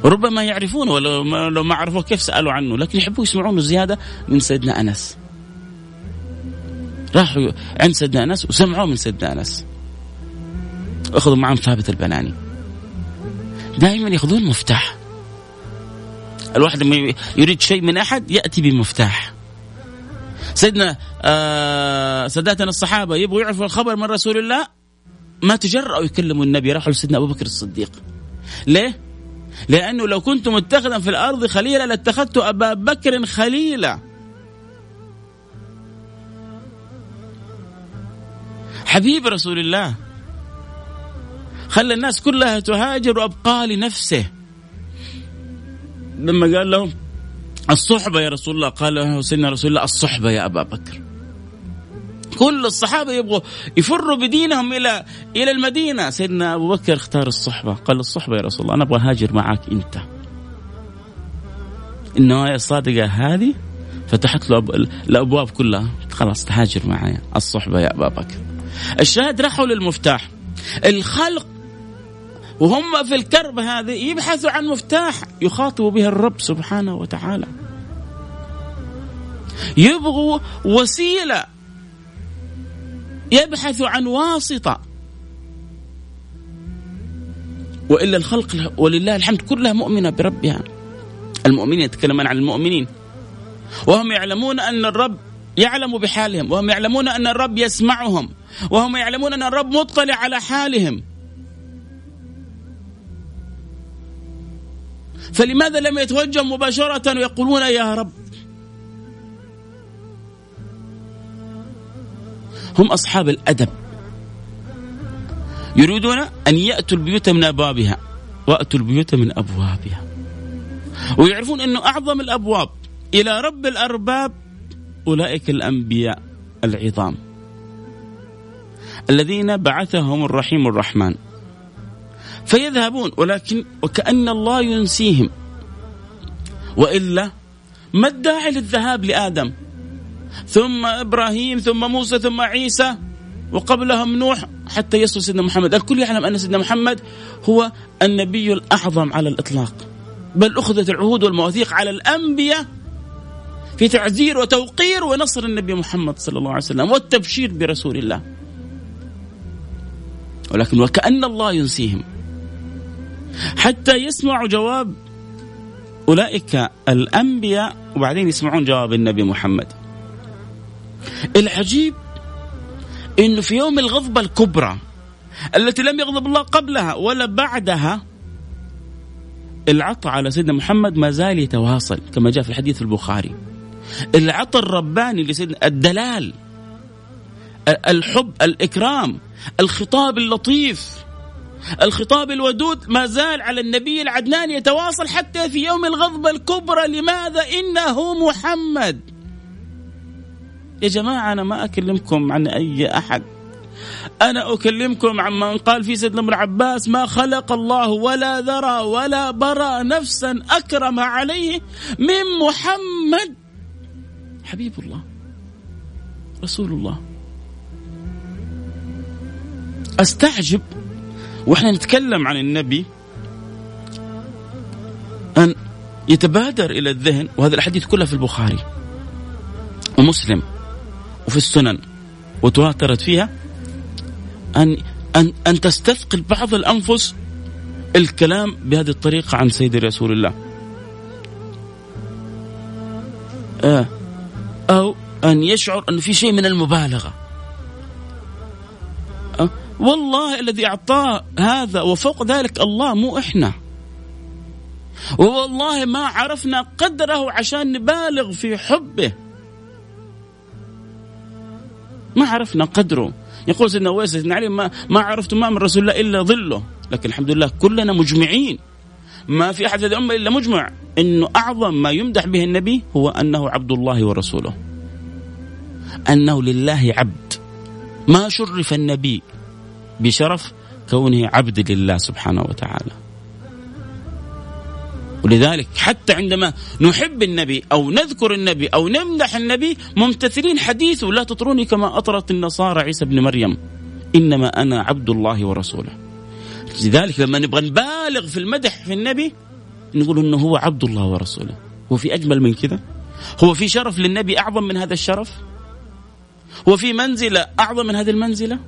ربما يعرفونه ولو ما, لو ما عرفوه كيف سألوا عنه لكن يحبوا يسمعونه زيادة من سيدنا أنس. راحوا عند سيدنا أنس وسمعوا من سيدنا أنس. أخذوا معهم ثابت البناني. دائما يأخذون مفتاح. الواحد لما يريد شيء من أحد يأتي بمفتاح. سيدنا آه ساداتنا الصحابة يبغوا يعرفوا الخبر من رسول الله؟ ما تجرأوا يكلموا النبي راحوا لسيدنا أبو بكر الصديق. ليه؟ لأنه لو كنت متخذا في الأرض خليلا لاتخذت أبا بكر خليلا. حبيب رسول الله خلى الناس كلها تهاجر وأبقى لنفسه. لما قال لهم الصحبة يا رسول الله قال له سيدنا رسول الله الصحبة يا أبا بكر. كل الصحابة يبغوا يفروا بدينهم إلى إلى المدينة. سيدنا أبو بكر اختار الصحبة. قال الصحبة يا رسول الله أنا أبغى هاجر معك أنت. النوايا الصادقة هذه فتحت له الأبواب كلها. خلاص تهاجر معي. الصحبة يا أبا بكر. الشاهد راحوا للمفتاح. الخلق وهم في الكرب هذه يبحثوا عن مفتاح يخاطبوا به الرب سبحانه وتعالى. يبغوا وسيلة يبحثوا عن واسطة. وإلا الخلق ولله الحمد كلها مؤمنة بربها. المؤمنين يتكلمون عن المؤمنين. وهم يعلمون أن الرب يعلم بحالهم. وهم يعلمون أن الرب يسمعهم. وهم يعلمون أن الرب مطلع على حالهم. فلماذا لم يتوجه مباشرة ويقولون يا رب؟ هم أصحاب الأدب. يريدون أن يأتوا البيوت من أبوابها وأتوا البيوت من أبوابها. ويعرفون أنه أعظم الأبواب إلى رب الأرباب أولئك الأنبياء العظام. الذين بعثهم الرحيم الرحمن. فيذهبون ولكن وكأن الله ينسيهم. وإلا ما الداعي للذهاب لآدم؟ ثم إبراهيم ثم موسى ثم عيسى وقبلهم نوح حتى يصل سيدنا محمد. الكل يعلم أن سيدنا محمد هو النبي الأعظم على الإطلاق. بل أخذت العهود والمواثيق على الأنبياء في تعزير وتوقير ونصر النبي محمد صلى الله عليه وسلم والتبشير برسول الله. ولكن وكأن الله ينسيهم. حتى يسمعوا جواب أولئك الأنبياء وبعدين يسمعون جواب النبي محمد. العجيب إنه في يوم الغضبة الكبرى التي لم يغضب الله قبلها ولا بعدها العطاء على سيدنا محمد ما زال يتواصل كما جاء في الحديث البخاري. العطاء الرباني لسيدنا الدلال الحب الإكرام الخطاب اللطيف الخطاب الودود ما زال على النبي العدنان يتواصل حتى في يوم الغضبة الكبرى. لماذا؟ إنه محمد. يا جماعة أنا ما أكلمكم عن أي أحد. أنا أكلمكم عن من قال في سيدنا ابن عباس ما خلق الله ولا ذرى ولا برى نفسا أكرم عليه من محمد. حبيب الله رسول الله. أستعجب وإحنا نتكلم عن النبي أن يتبادر إلى الذهن وهذا الحديث كله في البخاري ومسلم. وفي السنن وتواترت فيها ان ان أن تستثقل بعض الأنفس الكلام بهذه الطريقة عن سيد رسول الله. آه أو أن يشعر أن في شيء من المبالغة. آه والله الذي اعطاه هذا وفوق ذلك الله مو إحنا. والله ما عرفنا قدره عشان نبالغ في حبه. ما عرفنا قدره. يقول سيدنا ويس سيدنا علي ما, ما عرفت ما من رسول الله إلا ظله. لكن الحمد لله كلنا مجمعين. ما في أحد في الأمة إلا مجمع. إنه أعظم ما يمدح به النبي هو أنه عبد الله ورسوله. أنه لله عبد. ما شرف النبي بشرف كونه عبد لله سبحانه وتعالى. ولذلك حتى عندما نحب النبي أو نذكر النبي أو نمدح النبي ممتثلين حديثه لا تطروني كما أطرت النصارى عيسى ابن مريم إنما أنا عبد الله ورسوله. لذلك لما نبغى نبالغ في المدح في النبي نقول إنه هو عبد الله ورسوله. هو في أجمل من كذا؟ هو في شرف للنبي أعظم من هذا الشرف؟ هو في منزلة أعظم من هذه المنزلة؟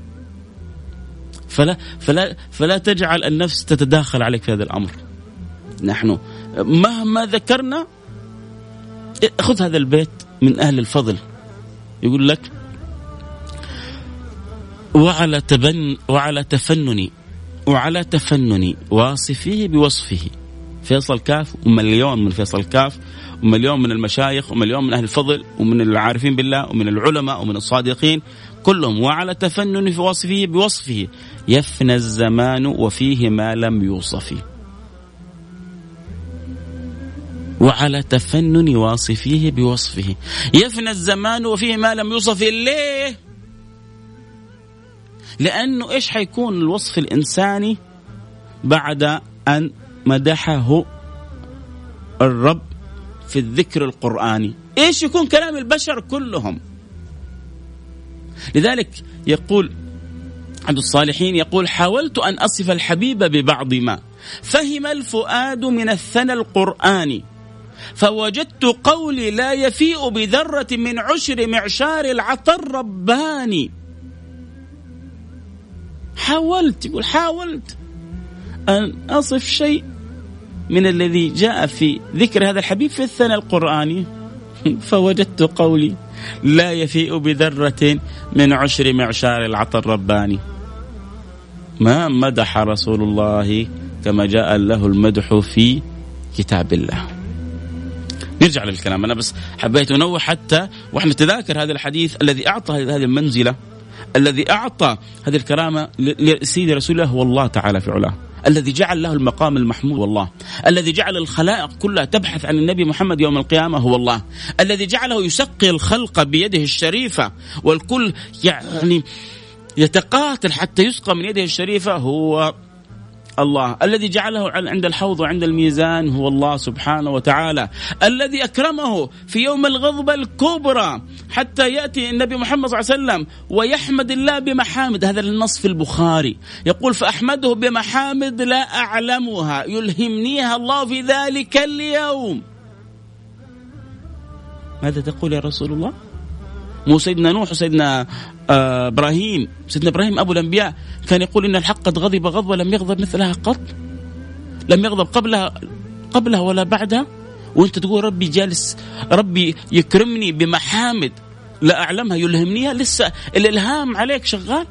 فلا فلا فلا تجعل النفس تتداخل عليك في هذا الأمر. نحن مهما ذكرنا خذ هذا البيت من أهل الفضل. يقول لك وعلى تبن وعلى تفنن وعلى تفنن واصفيه بوصفه. فيصل كاف ومليون من فيصل كاف ومليون من المشايخ ومليون من أهل الفضل ومن العارفين بالله ومن العلماء ومن الصادقين كلهم وعلى تفنن في وصفه بوصفه. يفنى الزمان وفيه ما لم يوصف وعلى تفنن واصفيه بوصفه. يفنى الزمان وفيه ما لم يوصف ليه لأنه إيش حيكون الوصف الإنساني بعد أن مدحه الرب في الذكر القرآني؟ إيش يكون كلام البشر كلهم؟ لذلك يقول عبد الصالحين يقول حاولت أن أصف الحبيب ببعض ما فهم الفؤاد من الثنى القرآني فوجدت قولي لا يفيء بذرة من عشر معشار العطر الرباني حاولت يقول حاولت أن أصف شيء من الذي جاء في ذكر هذا الحبيب في الثنى القرآني. فوجدت قولي لا يفيء بذرة من عشر معشار العطر الرباني ما مدح رسول الله كما جاء له المدح في كتاب الله. نرجع للكلام. أنا بس حبيت أنوه حتى وإحنا نتذاكر هذا الحديث الذي أعطى هذه المنزلة الذي أعطى هذه الكرامة لسيدي رسول الله هو الله تعالى في علاه. الذي جعل له المقام المحمود والله. الذي جعل الخلائق كلها تبحث عن النبي محمد يوم القيامة هو الله. الذي جعله يسقي الخلق بيده الشريفة والكل يعني يتقاتل حتى يسقى من يده الشريفة هو الله. الذي جعله عند الحوض وعند الميزان هو الله سبحانه وتعالى. الذي أكرمه في يوم الغضبة الكبرى حتى يأتي النبي محمد صلى الله عليه وسلم ويحمد الله بمحامد. هذا النص في البخاري. يقول فأحمده بمحامد لا أعلمها. يلهمنيها الله في ذلك اليوم. ماذا تقول يا رسول الله؟ مو سيدنا نوح وسيدنا إبراهيم سيدنا إبراهيم أبو الأنبياء كان يقول إن الحق قد غضب غضبه لم يغضب مثلها قط. لم يغضب قبلها قبلها ولا بعدها. وأنت تقول ربي جالس ربي يكرمني بمحامد لا أعلمها يلهمنيها لسه الإلهام عليك شغال.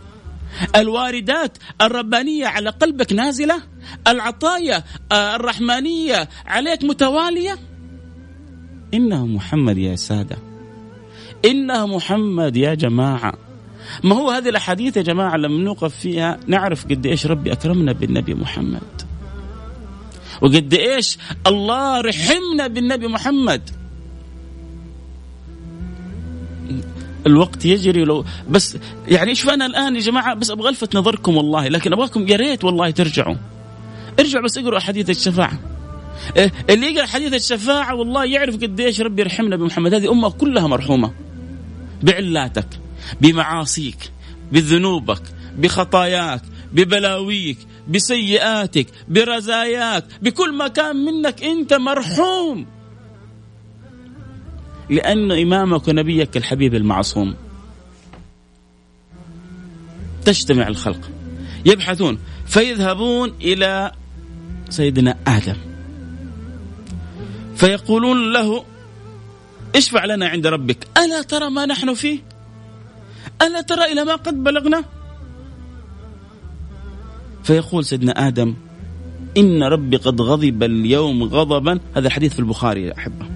الواردات الربانية على قلبك نازلة. العطايا آه، الرحمانية عليك متوالية. إنه محمد يا سادة. إنه محمد يا جماعة. ما هو هذه الأحاديث يا جماعة لما نوقف فيها؟ نعرف قد إيش ربي أكرمنا بالنبي محمد. وقد إيش الله رحمنا بالنبي محمد. الوقت يجري لو بس يعني إيش فانا الآن يا جماعة بس أبغى ألفت نظركم والله لكن أبغاكم يا ريت والله ترجعوا. ارجعوا بس اقروا أحاديث الشفاعة. إيه، اللي يقرأ حديث الشفاعة والله يعرف قد إيش ربي يرحمنا بمحمد. هذه أمة كلها مرحومة. بعلاتك. بمعاصيك بذنوبك بخطاياك ببلاويك بسيئاتك برزاياك بكل ما كان منك أنت مرحوم. لأن إمامك ونبيك الحبيب المعصوم. تجتمع الخلق. يبحثون فيذهبون إلى سيدنا آدم. فيقولون له اشفع لنا عند ربك. ألا ترى ما نحن فيه؟ ألا ترى إلى ما قد بلغنا؟ فيقول سيدنا آدم إن ربي قد غضب اليوم غضبا. هذا الحديث في البخاري يا أحبة.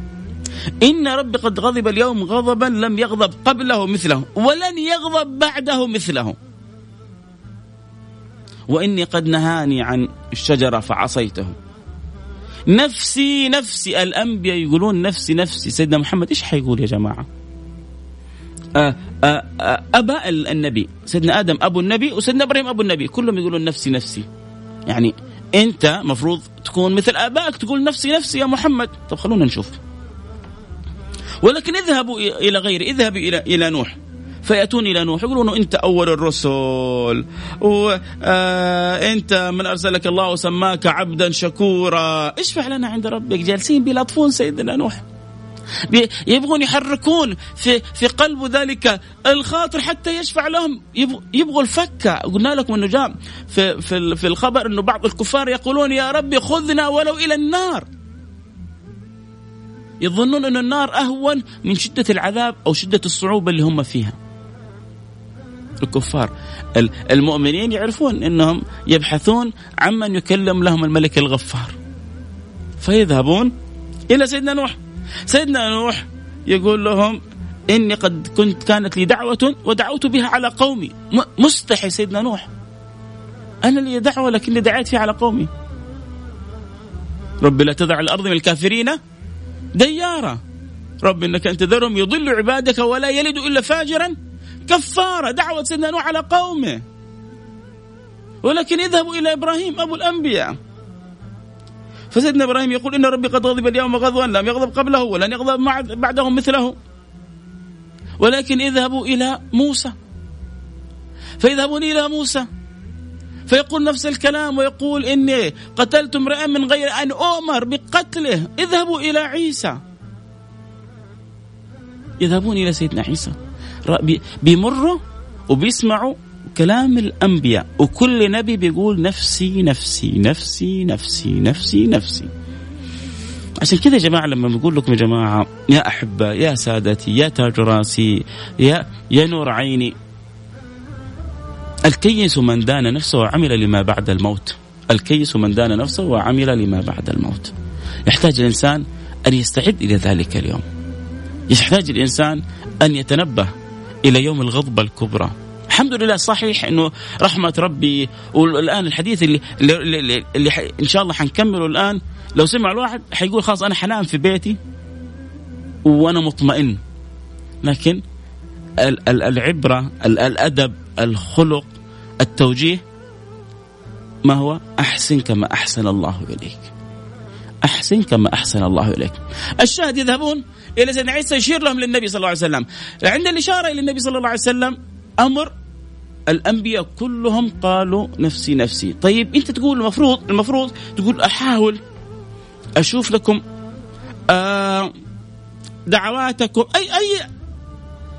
إن ربي قد غضب اليوم غضبا لم يغضب قبله مثله ولن يغضب بعده مثله. وإني قد نهاني عن الشجرة فعصيته. نفسي نفسي الأنبياء يقولون نفسي نفسي. سيدنا محمد إيش حيقول يا جماعة؟ آه، آه، آه، أباء النبي. سيدنا آدم أبو النبي وسيدنا إبراهيم أبو النبي. كلهم يقولون نفسي نفسي. يعني أنت مفروض تكون مثل آبائك تقول نفسي نفسي يا محمد. طب خلونا نشوف. ولكن اذهبوا إلى غير اذهبوا إلى إلى نوح. فيأتون إلى نوح يقولون أنت أول الرسل. وأنت آه من أرسلك الله وسماك عبدا شكورا. اشفع لنا عند ربك. جالسين بيلطفون سيدنا نوح. يبغون يحركون في في قلب ذلك الخاطر حتى يشفع لهم. يبغوا الفكة. قلنا لكم إنه جاء في في في الخبر إنه بعض الكفار يقولون يا ربي خذنا ولو إلى النار. يظنون ان النار أهون من شدة العذاب أو شدة الصعوبة اللي هم فيها. الكفار. المؤمنين يعرفون إنهم يبحثون عمن يكلم لهم الملك الغفار. فيذهبون إلى سيدنا نوح. سيدنا نوح يقول لهم إني قد كنت كانت لي دعوة ودعوت بها على قومي. مستحي سيدنا نوح. أنا لي دعوة لكني دعيت فيها على قومي. رب لا تضع الأرض من الكافرين ديارا. رب إنك ان تذرهم يضل عبادك ولا يلد إلا فاجرا. كفارة دعوة سيدنا نوح على قومه. ولكن اذهبوا إلى إبراهيم أبو الأنبياء. فسيدنا إبراهيم يقول إن ربي قد غضب اليوم غضبا لم يغضب قبله ولن يغضب بعده مثله. ولكن اذهبوا إلى موسى. فيذهبون إلى موسى. فيقول نفس الكلام ويقول إني قتلت امرئا من غير أن أؤمر بقتله. اذهبوا إلى عيسى. يذهبون إلى سيدنا عيسى. بيمروا وبيسمعوا كلام الأنبياء وكل نبي بيقول نفسي نفسي نفسي نفسي نفسي نفسي. عشان كذا يا جماعة لما بقول لكم يا جماعة يا أحبة يا سادتي يا تاج راسي يا يا نور عيني الكيس من دان نفسه وعمل لما بعد الموت. الكيس من دان نفسه وعمل لما بعد الموت. يحتاج الإنسان أن يستعد إلى ذلك اليوم. يحتاج الإنسان أن يتنبه إلى يوم الغضبة الكبرى. الحمد لله صحيح إنه رحمة ربي والآن الحديث اللي اللي, اللي, إن شاء الله حنكمله الآن. لو سمع الواحد حيقول خلاص أنا حنام في بيتي وأنا مطمئن. لكن العبرة الأدب الخلق التوجيه ما هو؟ أحسن كما أحسن الله إليك. أحسن كما أحسن الله إليك. الشاهد يذهبون إلى سيدنا عيسى يشير لهم للنبي صلى الله عليه وسلم. عند الإشارة إلى النبي صلى الله عليه وسلم أمر الأنبياء كلهم قالوا نفسي نفسي. طيب أنت تقول المفروض المفروض تقول أحاول أشوف لكم آه دعواتكم أي أي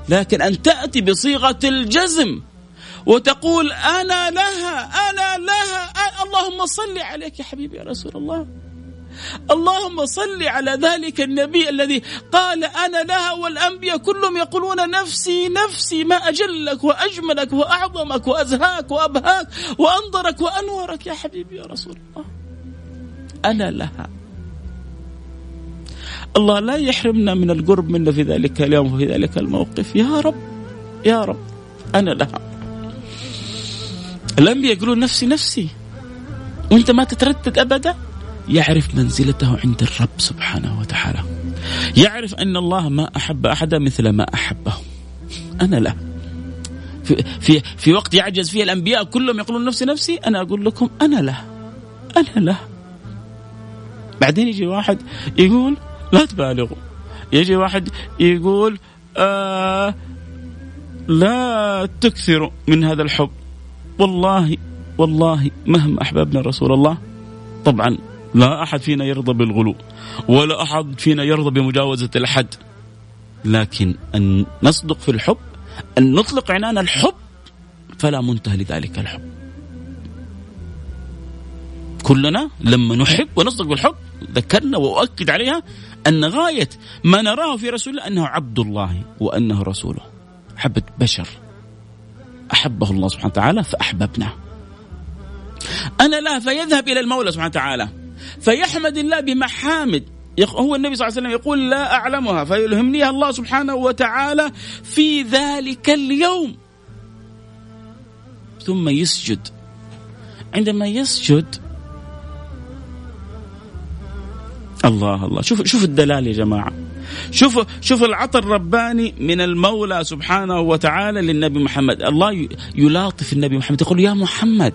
لكن أن تأتي بصيغة الجزم وتقول أنا لها أنا لها أنا اللهم صل عليك يا حبيبي يا رسول الله. اللهم صل على ذلك النبي الذي قال أنا لها والأنبياء كلهم يقولون نفسي نفسي ما أجلك وأجملك وأعظمك وأزهاك وأبهاك وأنظرك وأنورك يا حبيبي يا رسول الله. أنا لها. الله لا يحرمنا من القرب منه في ذلك اليوم وفي ذلك الموقف. يا رب يا رب أنا لها. الأنبياء يقولون نفسي نفسي. وأنت ما تتردد ابدا؟ يعرف منزلته عند الرب سبحانه وتعالى. يعرف أن الله ما أحب أحدا مثل ما أحبه. أنا لا. في, في, في وقت يعجز فيه الأنبياء كلهم يقولون نفسي نفسي أنا أقول لكم أنا له أنا له بعدين يجي واحد يقول لا تبالغوا. يجي واحد يقول آه لا تكثروا من هذا الحب. والله والله مهما أحببنا رسول الله طبعا لا أحد فينا يرضى بالغلو ولا أحد فينا يرضى بمجاوزة الحد. لكن أن نصدق في الحب أن نطلق عنان الحب فلا منتهى لذلك الحب. كلنا لما نحب ونصدق بالحب ذكرنا وأؤكد عليها أن غاية ما نراه في رسول الله أنه عبد الله وأنه رسوله. حبة بشر. أحبه الله سبحانه وتعالى فأحببناه. أنا لا فيذهب إلى المولى سبحانه وتعالى. فيحمد الله بمحامد. هو النبي صلى الله عليه وسلم يقول لا أعلمها فيلهمنيها الله سبحانه وتعالى في ذلك اليوم. ثم يسجد. عندما يسجد الله الله شوف شوف الدلال يا جماعة. شوف شوف العطر الرباني من المولى سبحانه وتعالى للنبي محمد. الله يلاطف النبي محمد يقول يا محمد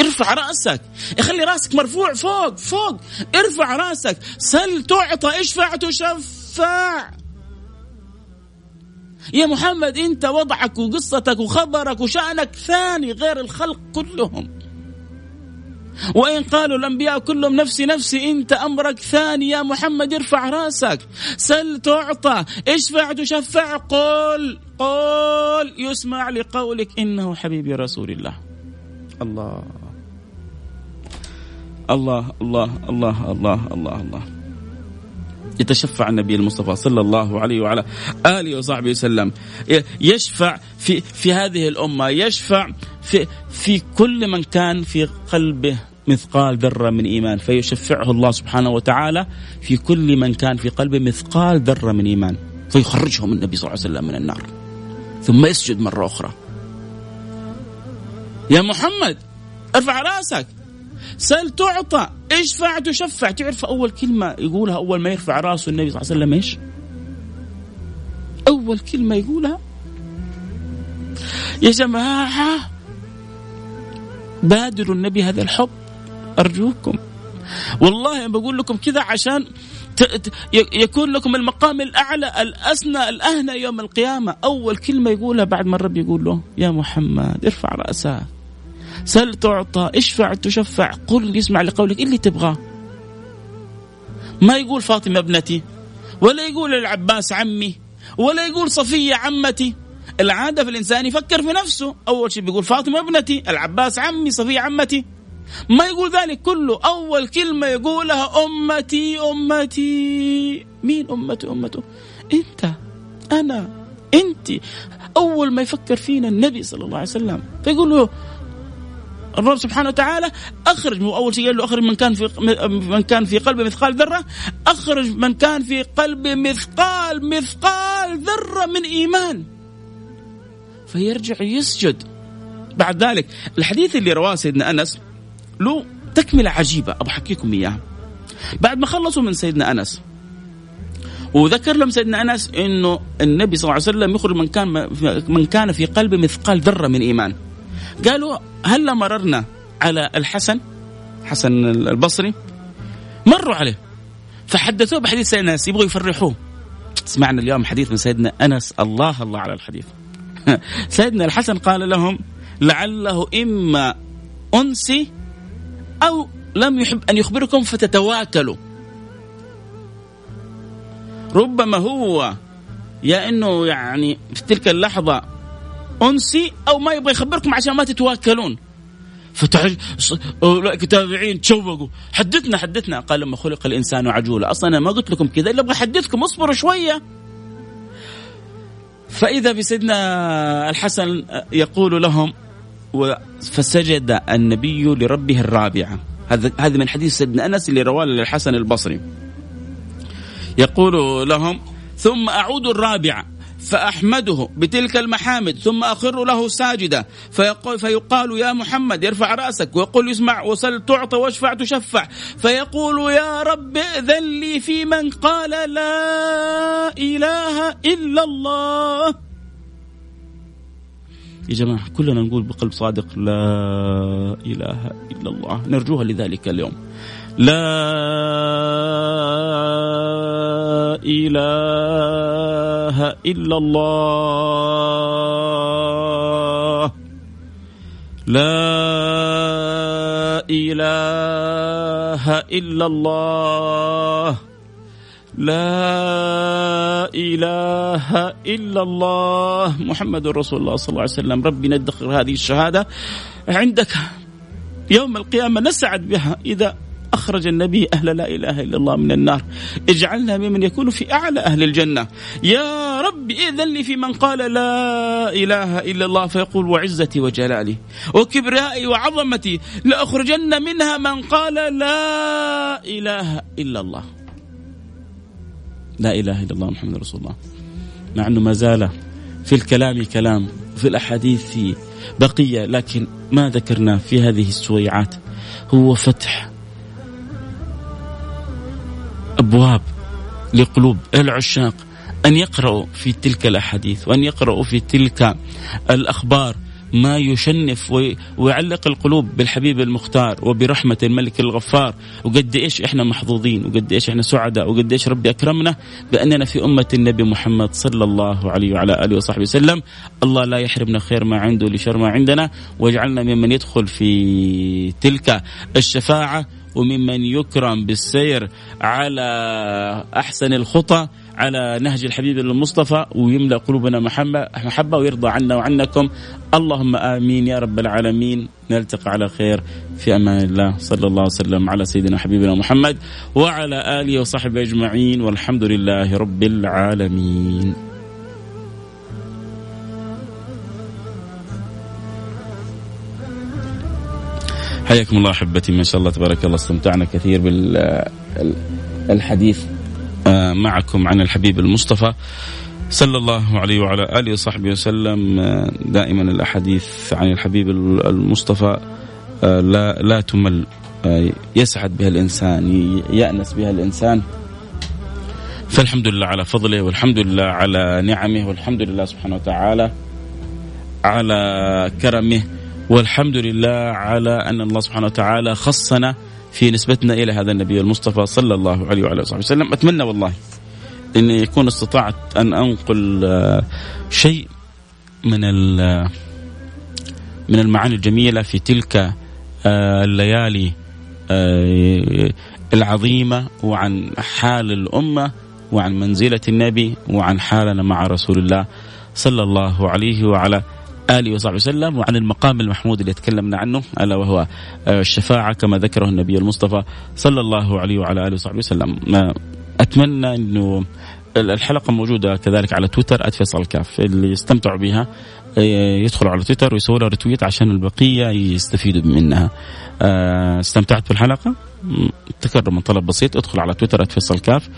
ارفع رأسك. خلي رأسك مرفوع فوق فوق. ارفع رأسك. سل تعطى اشفع تشفع. يا محمد انت وضعك وقصتك وخبرك وشأنك ثاني غير الخلق كلهم. وإن قالوا الأنبياء كلهم نفسي نفسي أنت أمرك ثاني. يا محمد ارفع رأسك. سل تعطى اشفع تشفع. قل قل يسمع لقولك إنه حبيبي رسول الله. الله. الله الله الله الله الله الله. يتشفع النبي المصطفى صلى الله عليه وعلى آله وصحبه وسلم. يشفع في في هذه الأمة يشفع في في كل من كان في قلبه مثقال ذرة من إيمان فيشفعه الله سبحانه وتعالى في كل من كان في قلبه مثقال ذرة من إيمان فيخرجهم النبي صلى الله عليه وسلم من النار. ثم يسجد مرة أخرى. يا محمد ارفع رأسك. سل تعطى. اشفع تشفع تعرف أول كلمة يقولها أول ما يرفع رأسه النبي صلى الله عليه وسلم إيش؟ أول كلمة يقولها. يا جماعة بادروا النبي هذا الحب. أرجوكم. والله بقول لكم كذا عشان يكون لكم المقام الأعلى الأسنى الأهنى يوم القيامة. أول كلمة يقولها بعد ما الرب يقول له يا محمد ارفع رأسك. سل تعطى اشفع تشفع. قل يسمع لقولك اللي تبغاه. ما يقول فاطمة ابنتي ولا يقول العباس عمي ولا يقول صفية عمتي. العادة في الإنسان يفكر في نفسه. أول شيء بيقول فاطمة ابنتي العباس عمي صفية عمتي. ما يقول ذلك كله. أول كلمة يقولها أمتي أمتي. مين أمتي أمته أنت أنا أنت أول ما يفكر فينا النبي صلى الله عليه وسلم فيقول له الرب سبحانه وتعالى أخرج مو أول شيء قال له أخرج من كان في من كان في قلبه مثقال ذرة أخرج من كان في قلبه مثقال مثقال ذرة من إيمان. فيرجع يسجد. بعد ذلك الحديث اللي رواه سيدنا أنس له تكملة عجيبة أبغى أحكيكم إياها. بعد ما خلصوا من سيدنا أنس وذكر لهم سيدنا أنس إنه النبي صلى الله عليه وسلم يخرج من كان من كان في قلبه مثقال ذرة من إيمان. قالوا هل مررنا على الحسن حسن البصري مروا عليه. فحدثوه بحديث سيدنا أنس يبغوا يفرحوه. سمعنا اليوم حديث من سيدنا أنس الله الله على الحديث. سيدنا الحسن قال لهم لعله إما أنسي أو لم يحب أن يخبركم فتتواكلوا ربما هو يا إنه يعني في تلك اللحظة أنسي أو ما يبغى يخبركم عشان ما تتواكلون فتح أولئك تابعين تشوقوا. حدثنا حدثنا. قال لما خلق الإنسان عجولا. أصلا أنا ما قلت لكم كذا إلا أبغى أحدثكم اصبروا شوية. فإذا بسيدنا الحسن يقول لهم فسجد النبي لربه الرابعة. هذا هذا من حديث سيدنا أنس اللي رواه للحسن البصري. يقول لهم ثم أعود الرابعة. فأحمده بتلك المحامد ثم أخر له ساجدا. فيقول فيقال يا محمد يرفع رأسك ويقول اسمع وسل تعطى واشفع تشفع. فيقول يا رب ائذن لي في من قال لا إله إلا الله. يا جماعة كلنا نقول بقلب صادق لا إله إلا الله. نرجوها لذلك اليوم. لا إله إلا الله. لا إله إلا الله. لا إله إلا الله. محمد رسول الله صلى الله عليه وسلم. ربي ندخر هذه الشهادة عندك. يوم القيامة نسعد بها. إذا أخرج النبي أهل لا إله إلا الله من النار. اجعلنا ممن يكون في أعلى أهل الجنة. يا رب إذن لي في من قال لا إله إلا الله فيقول وعزتي وجلالي وكبرائي وعظمتي. لأخرجن منها من قال لا إله إلا الله. لا إله إلا الله محمد رسول الله. مع أنه ما زال في الكلام كلام في الأحاديث بقية لكن ما ذكرنا في هذه السويعات. هو فتح أبواب لقلوب العشاق أن يقرأوا في تلك الأحاديث وأن يقرأوا في تلك الأخبار ما يشنف ويعلق القلوب بالحبيب المختار وبرحمة الملك الغفار. وقد إيش إحنا محظوظين؟ وقد إيش إحنا سعداء؟ وقد إيش ربي أكرمنا بأننا في أمة النبي محمد صلى الله عليه وعلى آله وصحبه وسلم. الله لا يحرمنا خير ما عنده لشر ما عندنا. واجعلنا ممن يدخل في تلك الشفاعة. وممن يكرم بالسير على أحسن الخطى على نهج الحبيب المصطفى ويملأ قلوبنا محبه محبة ويرضى عنا وعنكم. اللهم آمين يا رب العالمين. نلتقي على خير في أمان الله. صلى الله وسلم على سيدنا حبيبنا محمد وعلى آله وصحبه أجمعين. والحمد لله رب العالمين. حياكم الله أحبتي ما شاء الله تبارك الله استمتعنا كثير بالحديث آه، معكم عن الحبيب المصطفى صلى الله عليه وعلى آله وصحبه وسلم آه، دائما الأحاديث عن الحبيب المصطفى آه، لا لا تمل يسعد بها الإنسان يأنس بها الإنسان. فالحمد لله على فضله والحمد لله على نعمه والحمد لله سبحانه وتعالى على كرمه. والحمد لله على أن الله سبحانه وتعالى خصنا في نسبتنا إلى هذا النبي المصطفى صلى الله عليه وعلى اله وسلم. أتمنى والله إني يكون استطعت أن أنقل آه، شيء من من المعاني الجميلة في تلك آه، الليالي آه، العظيمة وعن حال الأمة وعن منزلة النبي وعن حالنا مع رسول الله صلى الله عليه وعلى آله وصحبه وسلم وعن المقام المحمود اللي تكلمنا عنه ألا وهو آه، الشفاعة كما ذكره النبي المصطفى صلى الله عليه وعلى آله وصحبه وسلم أتمنى أنه الحلقة موجودة كذلك على تويتر @فيصل كاف اللي يستمتعوا بها آه، يدخلوا على تويتر ويسووا لها retweet عشان البقية يستفيدوا منها. آه، استمتعت بالحلقة؟ تكرر من طلب بسيط ادخل على تويتر @فيصل كاف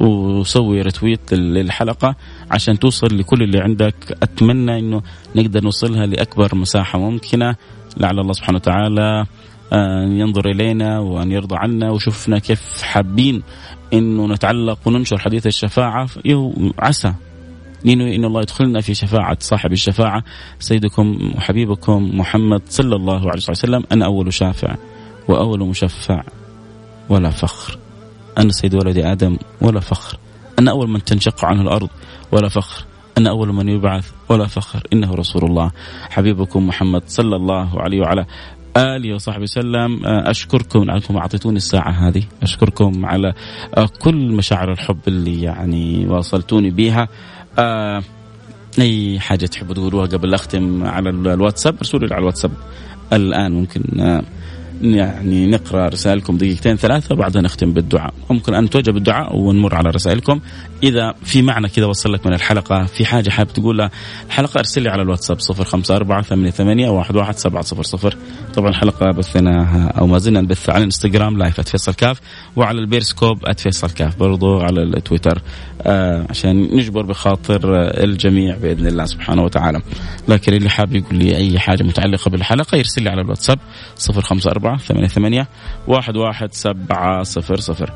وسوي retweet للحلقة عشان توصل لكل اللي عندك. أتمنى إنه نقدر نوصلها لأكبر مساحة ممكنة. لعل الله سبحانه وتعالى أن ينظر إلينا وأن يرضى عنا وشوفنا كيف حابين أنه نتعلق وننشر حديث الشفاعة. عسى. لأنه إن الله يدخلنا في شفاعة صاحب الشفاعة. سيدكم وحبيبكم محمد صلى الله عليه وسلم. أنا أول شافع وأول مشفع ولا فخر. أنا سيد ولد آدم ولا فخر. أنا أول من تنشق عنه الأرض ولا فخر. أنا أول من يبعث ولا فخر. إنه رسول الله. حبيبكم محمد صلى الله عليه وعلى آله وصحبه وسلم. أشكركم أنكم أعطيتوني الساعة هذه. أشكركم على كل مشاعر الحب اللي يعني واصلتوني بها آه أي حاجة تحبوا تقولوها قبل أختم على الواتساب؟ ارسلوا لي على الواتساب. الآن ممكن آه يعني نقرأ رسائلكم دقيقتين ثلاثة وبعدها نختم بالدعاء. ممكن أن توجه بالدعاء ونمر على رسائلكم. إذا في معنى كذا وصل لك من الحلقة في حاجة حابب تقولها الحلقة أرسل لي على الواتساب 054 88 11700 طبعا الحلقة بثناها أو ما زلنا نبث على الإنستغرام لايف @فيصل كاف وعلى البيرسكوب @فيصل كاف برضو على التويتر. آه عشان نجبر بخاطر الجميع بإذن الله سبحانه وتعالى. لكن اللي حاب يقول لي أي حاجة متعلقة بالحلقة يرسل لي على الواتساب 054 ثمانية ثمانية واحد واحد سبعة صفر صفر.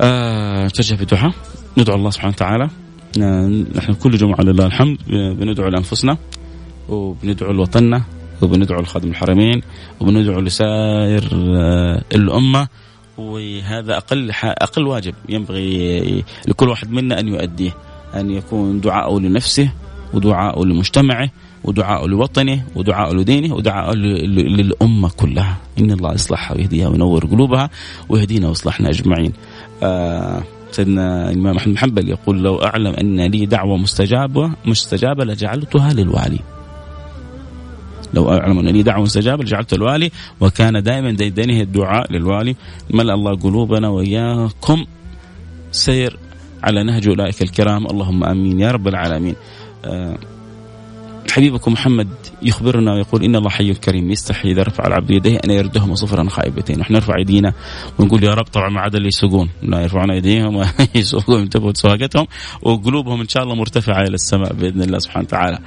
آه في الدعاء ندعو الله سبحانه وتعالى. نحن كل جمعة لله الحمد بندعو لأنفسنا وبندعو لوطننا وبندعو لخادم الحرمين وبندعو لسائر آه الأمة. وهذا أقل أقل واجب ينبغي لكل واحد منا أن يؤديه أن يكون دعاءه لنفسه ودعاءه لمجتمعه ودعاء لوطنه ودعاء لدينه ودعاء للأمة كلها. إن الله يصلحها ويهديها وينور قلوبها ويهدينا ويصلحنا أجمعين. آه سيدنا الإمام أحمد حنبل يقول لو أعلم أن لي دعوة مستجابة مستجابة لجعلتها للوالي. لو أعلم أن لي دعوة مستجابة لجعلتها للوالي وكان دائما ديدنه الدعاء للوالي. ملأ الله قلوبنا وإياكم. سير على نهج أولئك الكرام. اللهم آمين يا رب العالمين. آه حبيبكم محمد يخبرنا ويقول إن الله حي كريم يستحي إذا رفع العبد يديه أن يردهما صفرا خائبتين. نحن نرفع ايدينا ونقول يا رب طبعا ما عدا اللي يسوقون. لا يرفعون ايديهم ويسوقون ينتبهوا سواقتهم وقلوبهم إن شاء الله مرتفعة إلى السماء بإذن الله سبحانه وتعالى.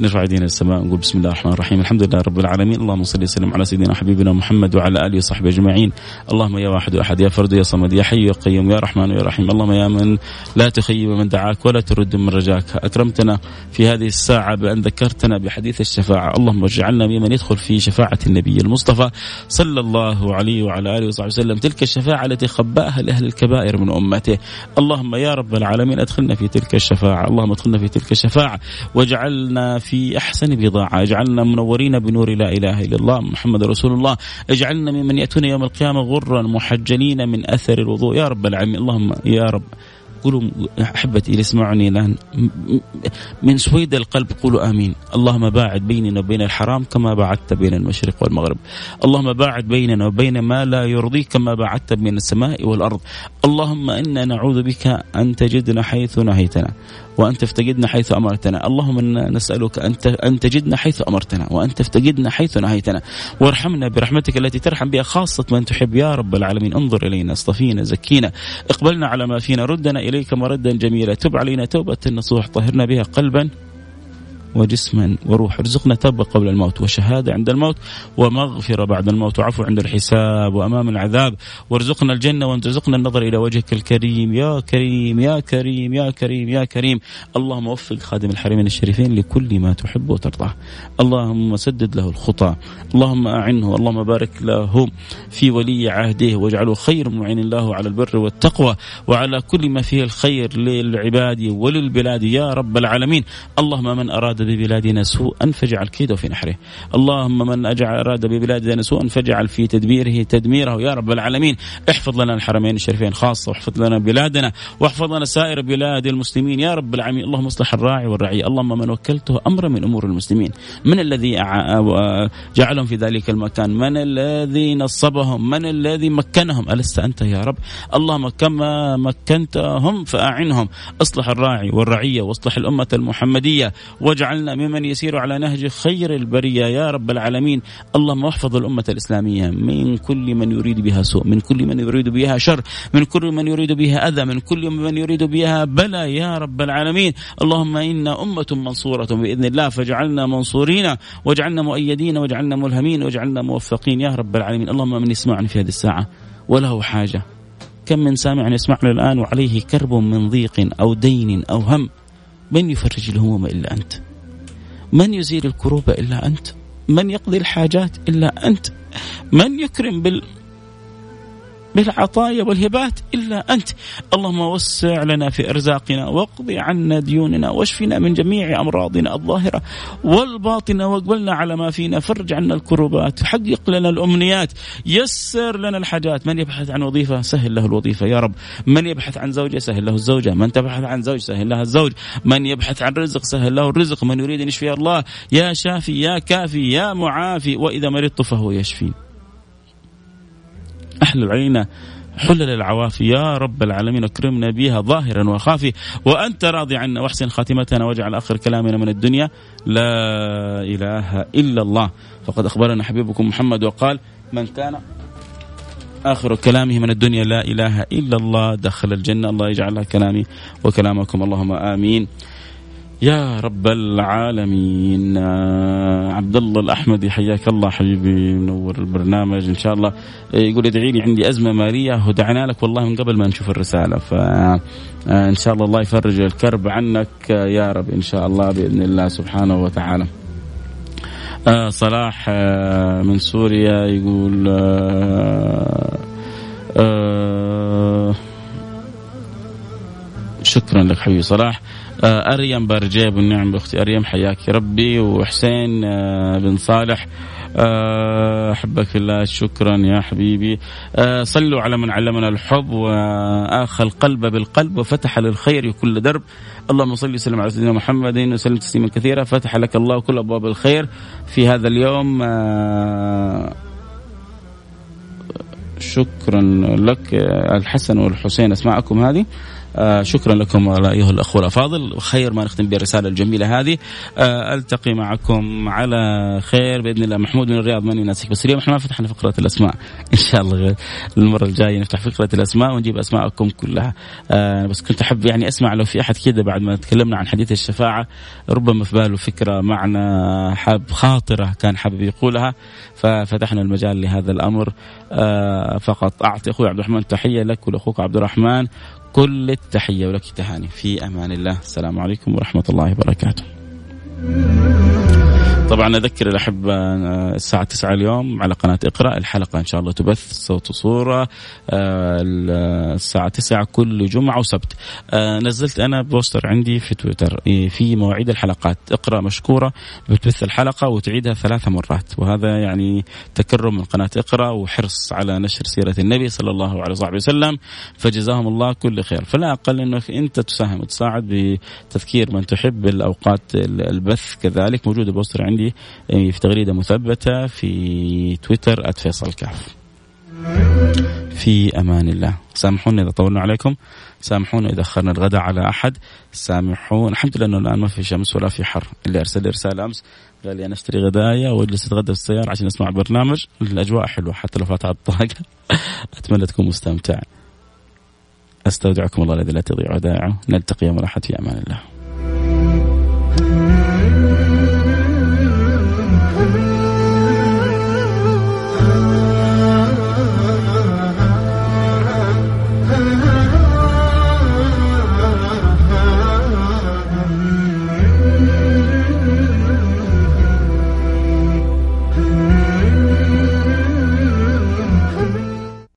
نرفع ايدينا للسماء ونقول بسم الله الرحمن الرحيم. الحمد لله رب العالمين. اللهم صل وسلم على سيدنا حبيبنا محمد وعلى آله وصحبه أجمعين. اللهم يا واحد وأحد يا فرد يا صمد يا حي يا قيوم يا رحمن يا رحيم. اللهم يا من لا تخيب من دعاك ولا ترد من رجاك. أكرمتنا في هذه الساعة بأن ذكرتنا بحديث الشفاعة. اللهم اجعلنا ممن يدخل في شفاعة النبي المصطفى صلى الله عليه وعلى آله وصحبه وسلم. تلك الشفاعة التي خبأها لأهل الكبائر من أمته. اللهم يا رب العالمين أدخلنا في تلك الشفاعة. اللهم ادخلنا في تلك الشفاعة. واجعلنا في أحسن بضاعة اجعلنا منورين بنور لا إله إلا الله محمد رسول الله. اجعلنا ممن يأتون يوم القيامة غرا محجلين من أثر الوضوء. يا رب العالمين. اللهم يا رب. قولوا أحبتي اللي يسمعوني الآن. من سويد القلب قولوا آمين. اللهم باعد بيننا وبين الحرام كما باعدت بين المشرق والمغرب. اللهم باعد بيننا وبين ما لا يرضيك كما باعدت بين السماء والأرض. اللهم إنا نعوذ بك أن تجدنا حيث نهيتنا. وأن تفتقدنا حيث أمرتنا. اللهم إنا نسألك أن أن تجدنا حيث أمرتنا وأن تفتقدنا حيث نهيتنا. وارحمنا برحمتك التي ترحم بها خاصة من تحب. يا رب العالمين انظر إلينا اصطفينا زكينا اقبلنا على ما فينا ردنا إليك مردا جميلا. تب علينا توبة نصوح طهرنا بها قلبا. وجسما وروح. ارزقنا توبة قبل الموت وشهادة عند الموت ومغفرة بعد الموت. وعفو عند الحساب وأمام العذاب. وارزقنا الجنة وارزقنا النظر إلى وجهك الكريم. يا كريم يا كريم يا كريم يا كريم. اللهم وفق خادم الحرمين الشريفين لكل ما تحب وترضاه اللهم سدد له الخطى. اللهم أعنه. اللهم بارك له في ولي عهده. واجعله خير معين له على البر والتقوى. وعلى كل ما فيه الخير للعباد وللبلاد. يا رب العالمين. اللهم من أراد ببلادنا سوءا فاجعل كيده في نحره. اللهم من أجعل أراد ببلادنا سوءا فاجعل في تدبيره تدميره. يا رب العالمين احفظ لنا الحرمين الشريفين خاصة واحفظ لنا بلادنا واحفظ لنا سائر بلاد المسلمين. يا رب العالمين اللهم اصلح الراعي والرعية. اللهم من وكلته أمر من أمور المسلمين. من الذي جعلهم في ذلك المكان؟ من الذي نصبهم؟ من الذي مكنهم؟ ألست أنت يا رب؟ اللهم كما مكنتهم فأعنهم. اصلح الراعي والرعية واصلح الأمة المحمدية واجعلنا ممن يسير على نهج خير البرية. يا رب العالمين اللهم احفظ الأمة الإسلامية. من كل من يريد بها سوء من كل من يريد بها شر من كل من يريد بها أذى من كل من يريد بها بلاء يا رب العالمين اللهم إنا أمة منصورة بإذن الله. فاجعلنا منصورين واجعلنا مؤيدين واجعلنا ملهمين واجعلنا موفقين. يا رب العالمين اللهم من يسمعني في هذه الساعة وله حاجة. كم من سامع يسمعنا الآن وعليه كرب من ضيق أو دين أو هم من يفرج الهموم إلا أنت؟ من يزيل الكروب إلا أنت؟ من يقضي الحاجات إلا أنت؟ من يكرم بال بالعطايا والهبات إلا أنت. اللهم وسع لنا في أرزاقنا واقضي عنا ديوننا واشفنا من جميع أمراضنا الظاهرة والباطنة واقبلنا على ما فينا. فرج عنا الكروبات حقق لنا الأمنيات يسر لنا الحاجات. من يبحث عن وظيفة سهل له الوظيفة يا رب. من يبحث عن زوجة سهل له الزوجة. من تبحث عن زوج سهل لها الزوج. من يبحث عن رزق سهل له الرزق. من يريد أن يشفي الله يا شافي يا كافي يا معافي. وإذا مرضت فهو يشفي. احلل علينا حلل العوافي يا رب العالمين أكرمنا بها ظاهرا وخافي وأنت راضي عنا واحسن خاتمتنا واجعل آخر كلامنا من الدنيا. لا إله إلا الله. فقد أخبرنا حبيبكم محمد وقال من كان آخر كلامه من الدنيا لا إله إلا الله دخل الجنة. الله يجعلها كلامي وكلامكم. اللهم آمين. يا رب العالمين. آه، عبد الله الاحمدي حياك الله حبيبي منور البرنامج إن شاء الله. يقول ادعي لي عندي أزمة ماليه ودعنا لك والله من قبل ما نشوف الرسالة. ف آه، شاء الله الله يفرج الكرب عنك يا رب إن شاء الله بإذن الله سبحانه وتعالى. آه صلاح آه من سوريا يقول آه آه شكرا لك حبيبي صلاح. آه، أريم بارجيب النعم بأختي أريم حياك ربي. وحسين آه، بن صالح آه، أحبك الله شكرا يا حبيبي. صلوا على من علمنا الحب وآخى القلب بالقلب وفتح للخير كل درب. اللهم صل وسلم على سيدنا محمد وسلم تسليما كثيرا. فتح لك الله كل أبواب الخير في هذا اليوم. شكرا لك الحسن والحسين اسماءكم هذه. آه شكرا لكم أيها الأخوة الأفاضل. خير ما نختم بالرساله الجميلة هذه. آه ألتقي معكم على خير بإذن الله. محمود من الرياض ماني ناسك بس اليوم إحنا ما فتحنا فقرة الأسماء. إن شاء الله المرة الجاية نفتح فقرة الأسماء ونجيب أسماءكم كلها. آه بس كنت أحب يعني أسمع لو في أحد كذا بعد ما تكلمنا عن حديث الشفاعة ربما في باله فكرة معنى حاب خاطرة كان حابب يقولها. ففتحنا المجال لهذا الأمر. فقط أعطي أخوي عبد الرحمن تحية لك ولأخوك عبد الرحمن. كل التحية ولك تهاني في أمان الله. السلام عليكم ورحمة الله وبركاته. طبعا أذكر الاحبه الساعة 9 اليوم على قناة اقرأ الحلقة إن شاء الله تبث صوت وصورة آه، الساعة 9 كل جمعة وسبت. آه، نزلت أنا poster عندي في تويتر. في مواعيد الحلقات. اقرأ مشكورة بتبث الحلقة وتعيدها ثلاث مرات. وهذا يعني تكرم من قناة اقرأ وحرص على نشر سيرة النبي صلى الله عليه وصحبه وسلم. فجزاهم الله كل خير. فلا أقل انك أنت تساهم وتساعد بتذكير من تحب الأوقات البث كذلك. موجودة poster عندي. عندي إيه، في تغريدة مثبتة في تويتر @فيصل كاف. في أمان الله. سامحونا إذا طولنا عليكم. سامحونا إذا أخرنا الغداء على أحد. سامحونا الحمد لله إنه الآن ما في شمس ولا في حر. اللي أرسل لي رسالة أمس. قال لي أنا أشتري غدايا وأجلس أتغدى في السيارة عشان أسمع البرنامج الأجواء حلوة حتى لو فات على الطاقة. أتمنى تكون مستمتع. أستودعكم الله الذي لا تضيع ودائعه. نلتقي يوم الأحد في أمان الله.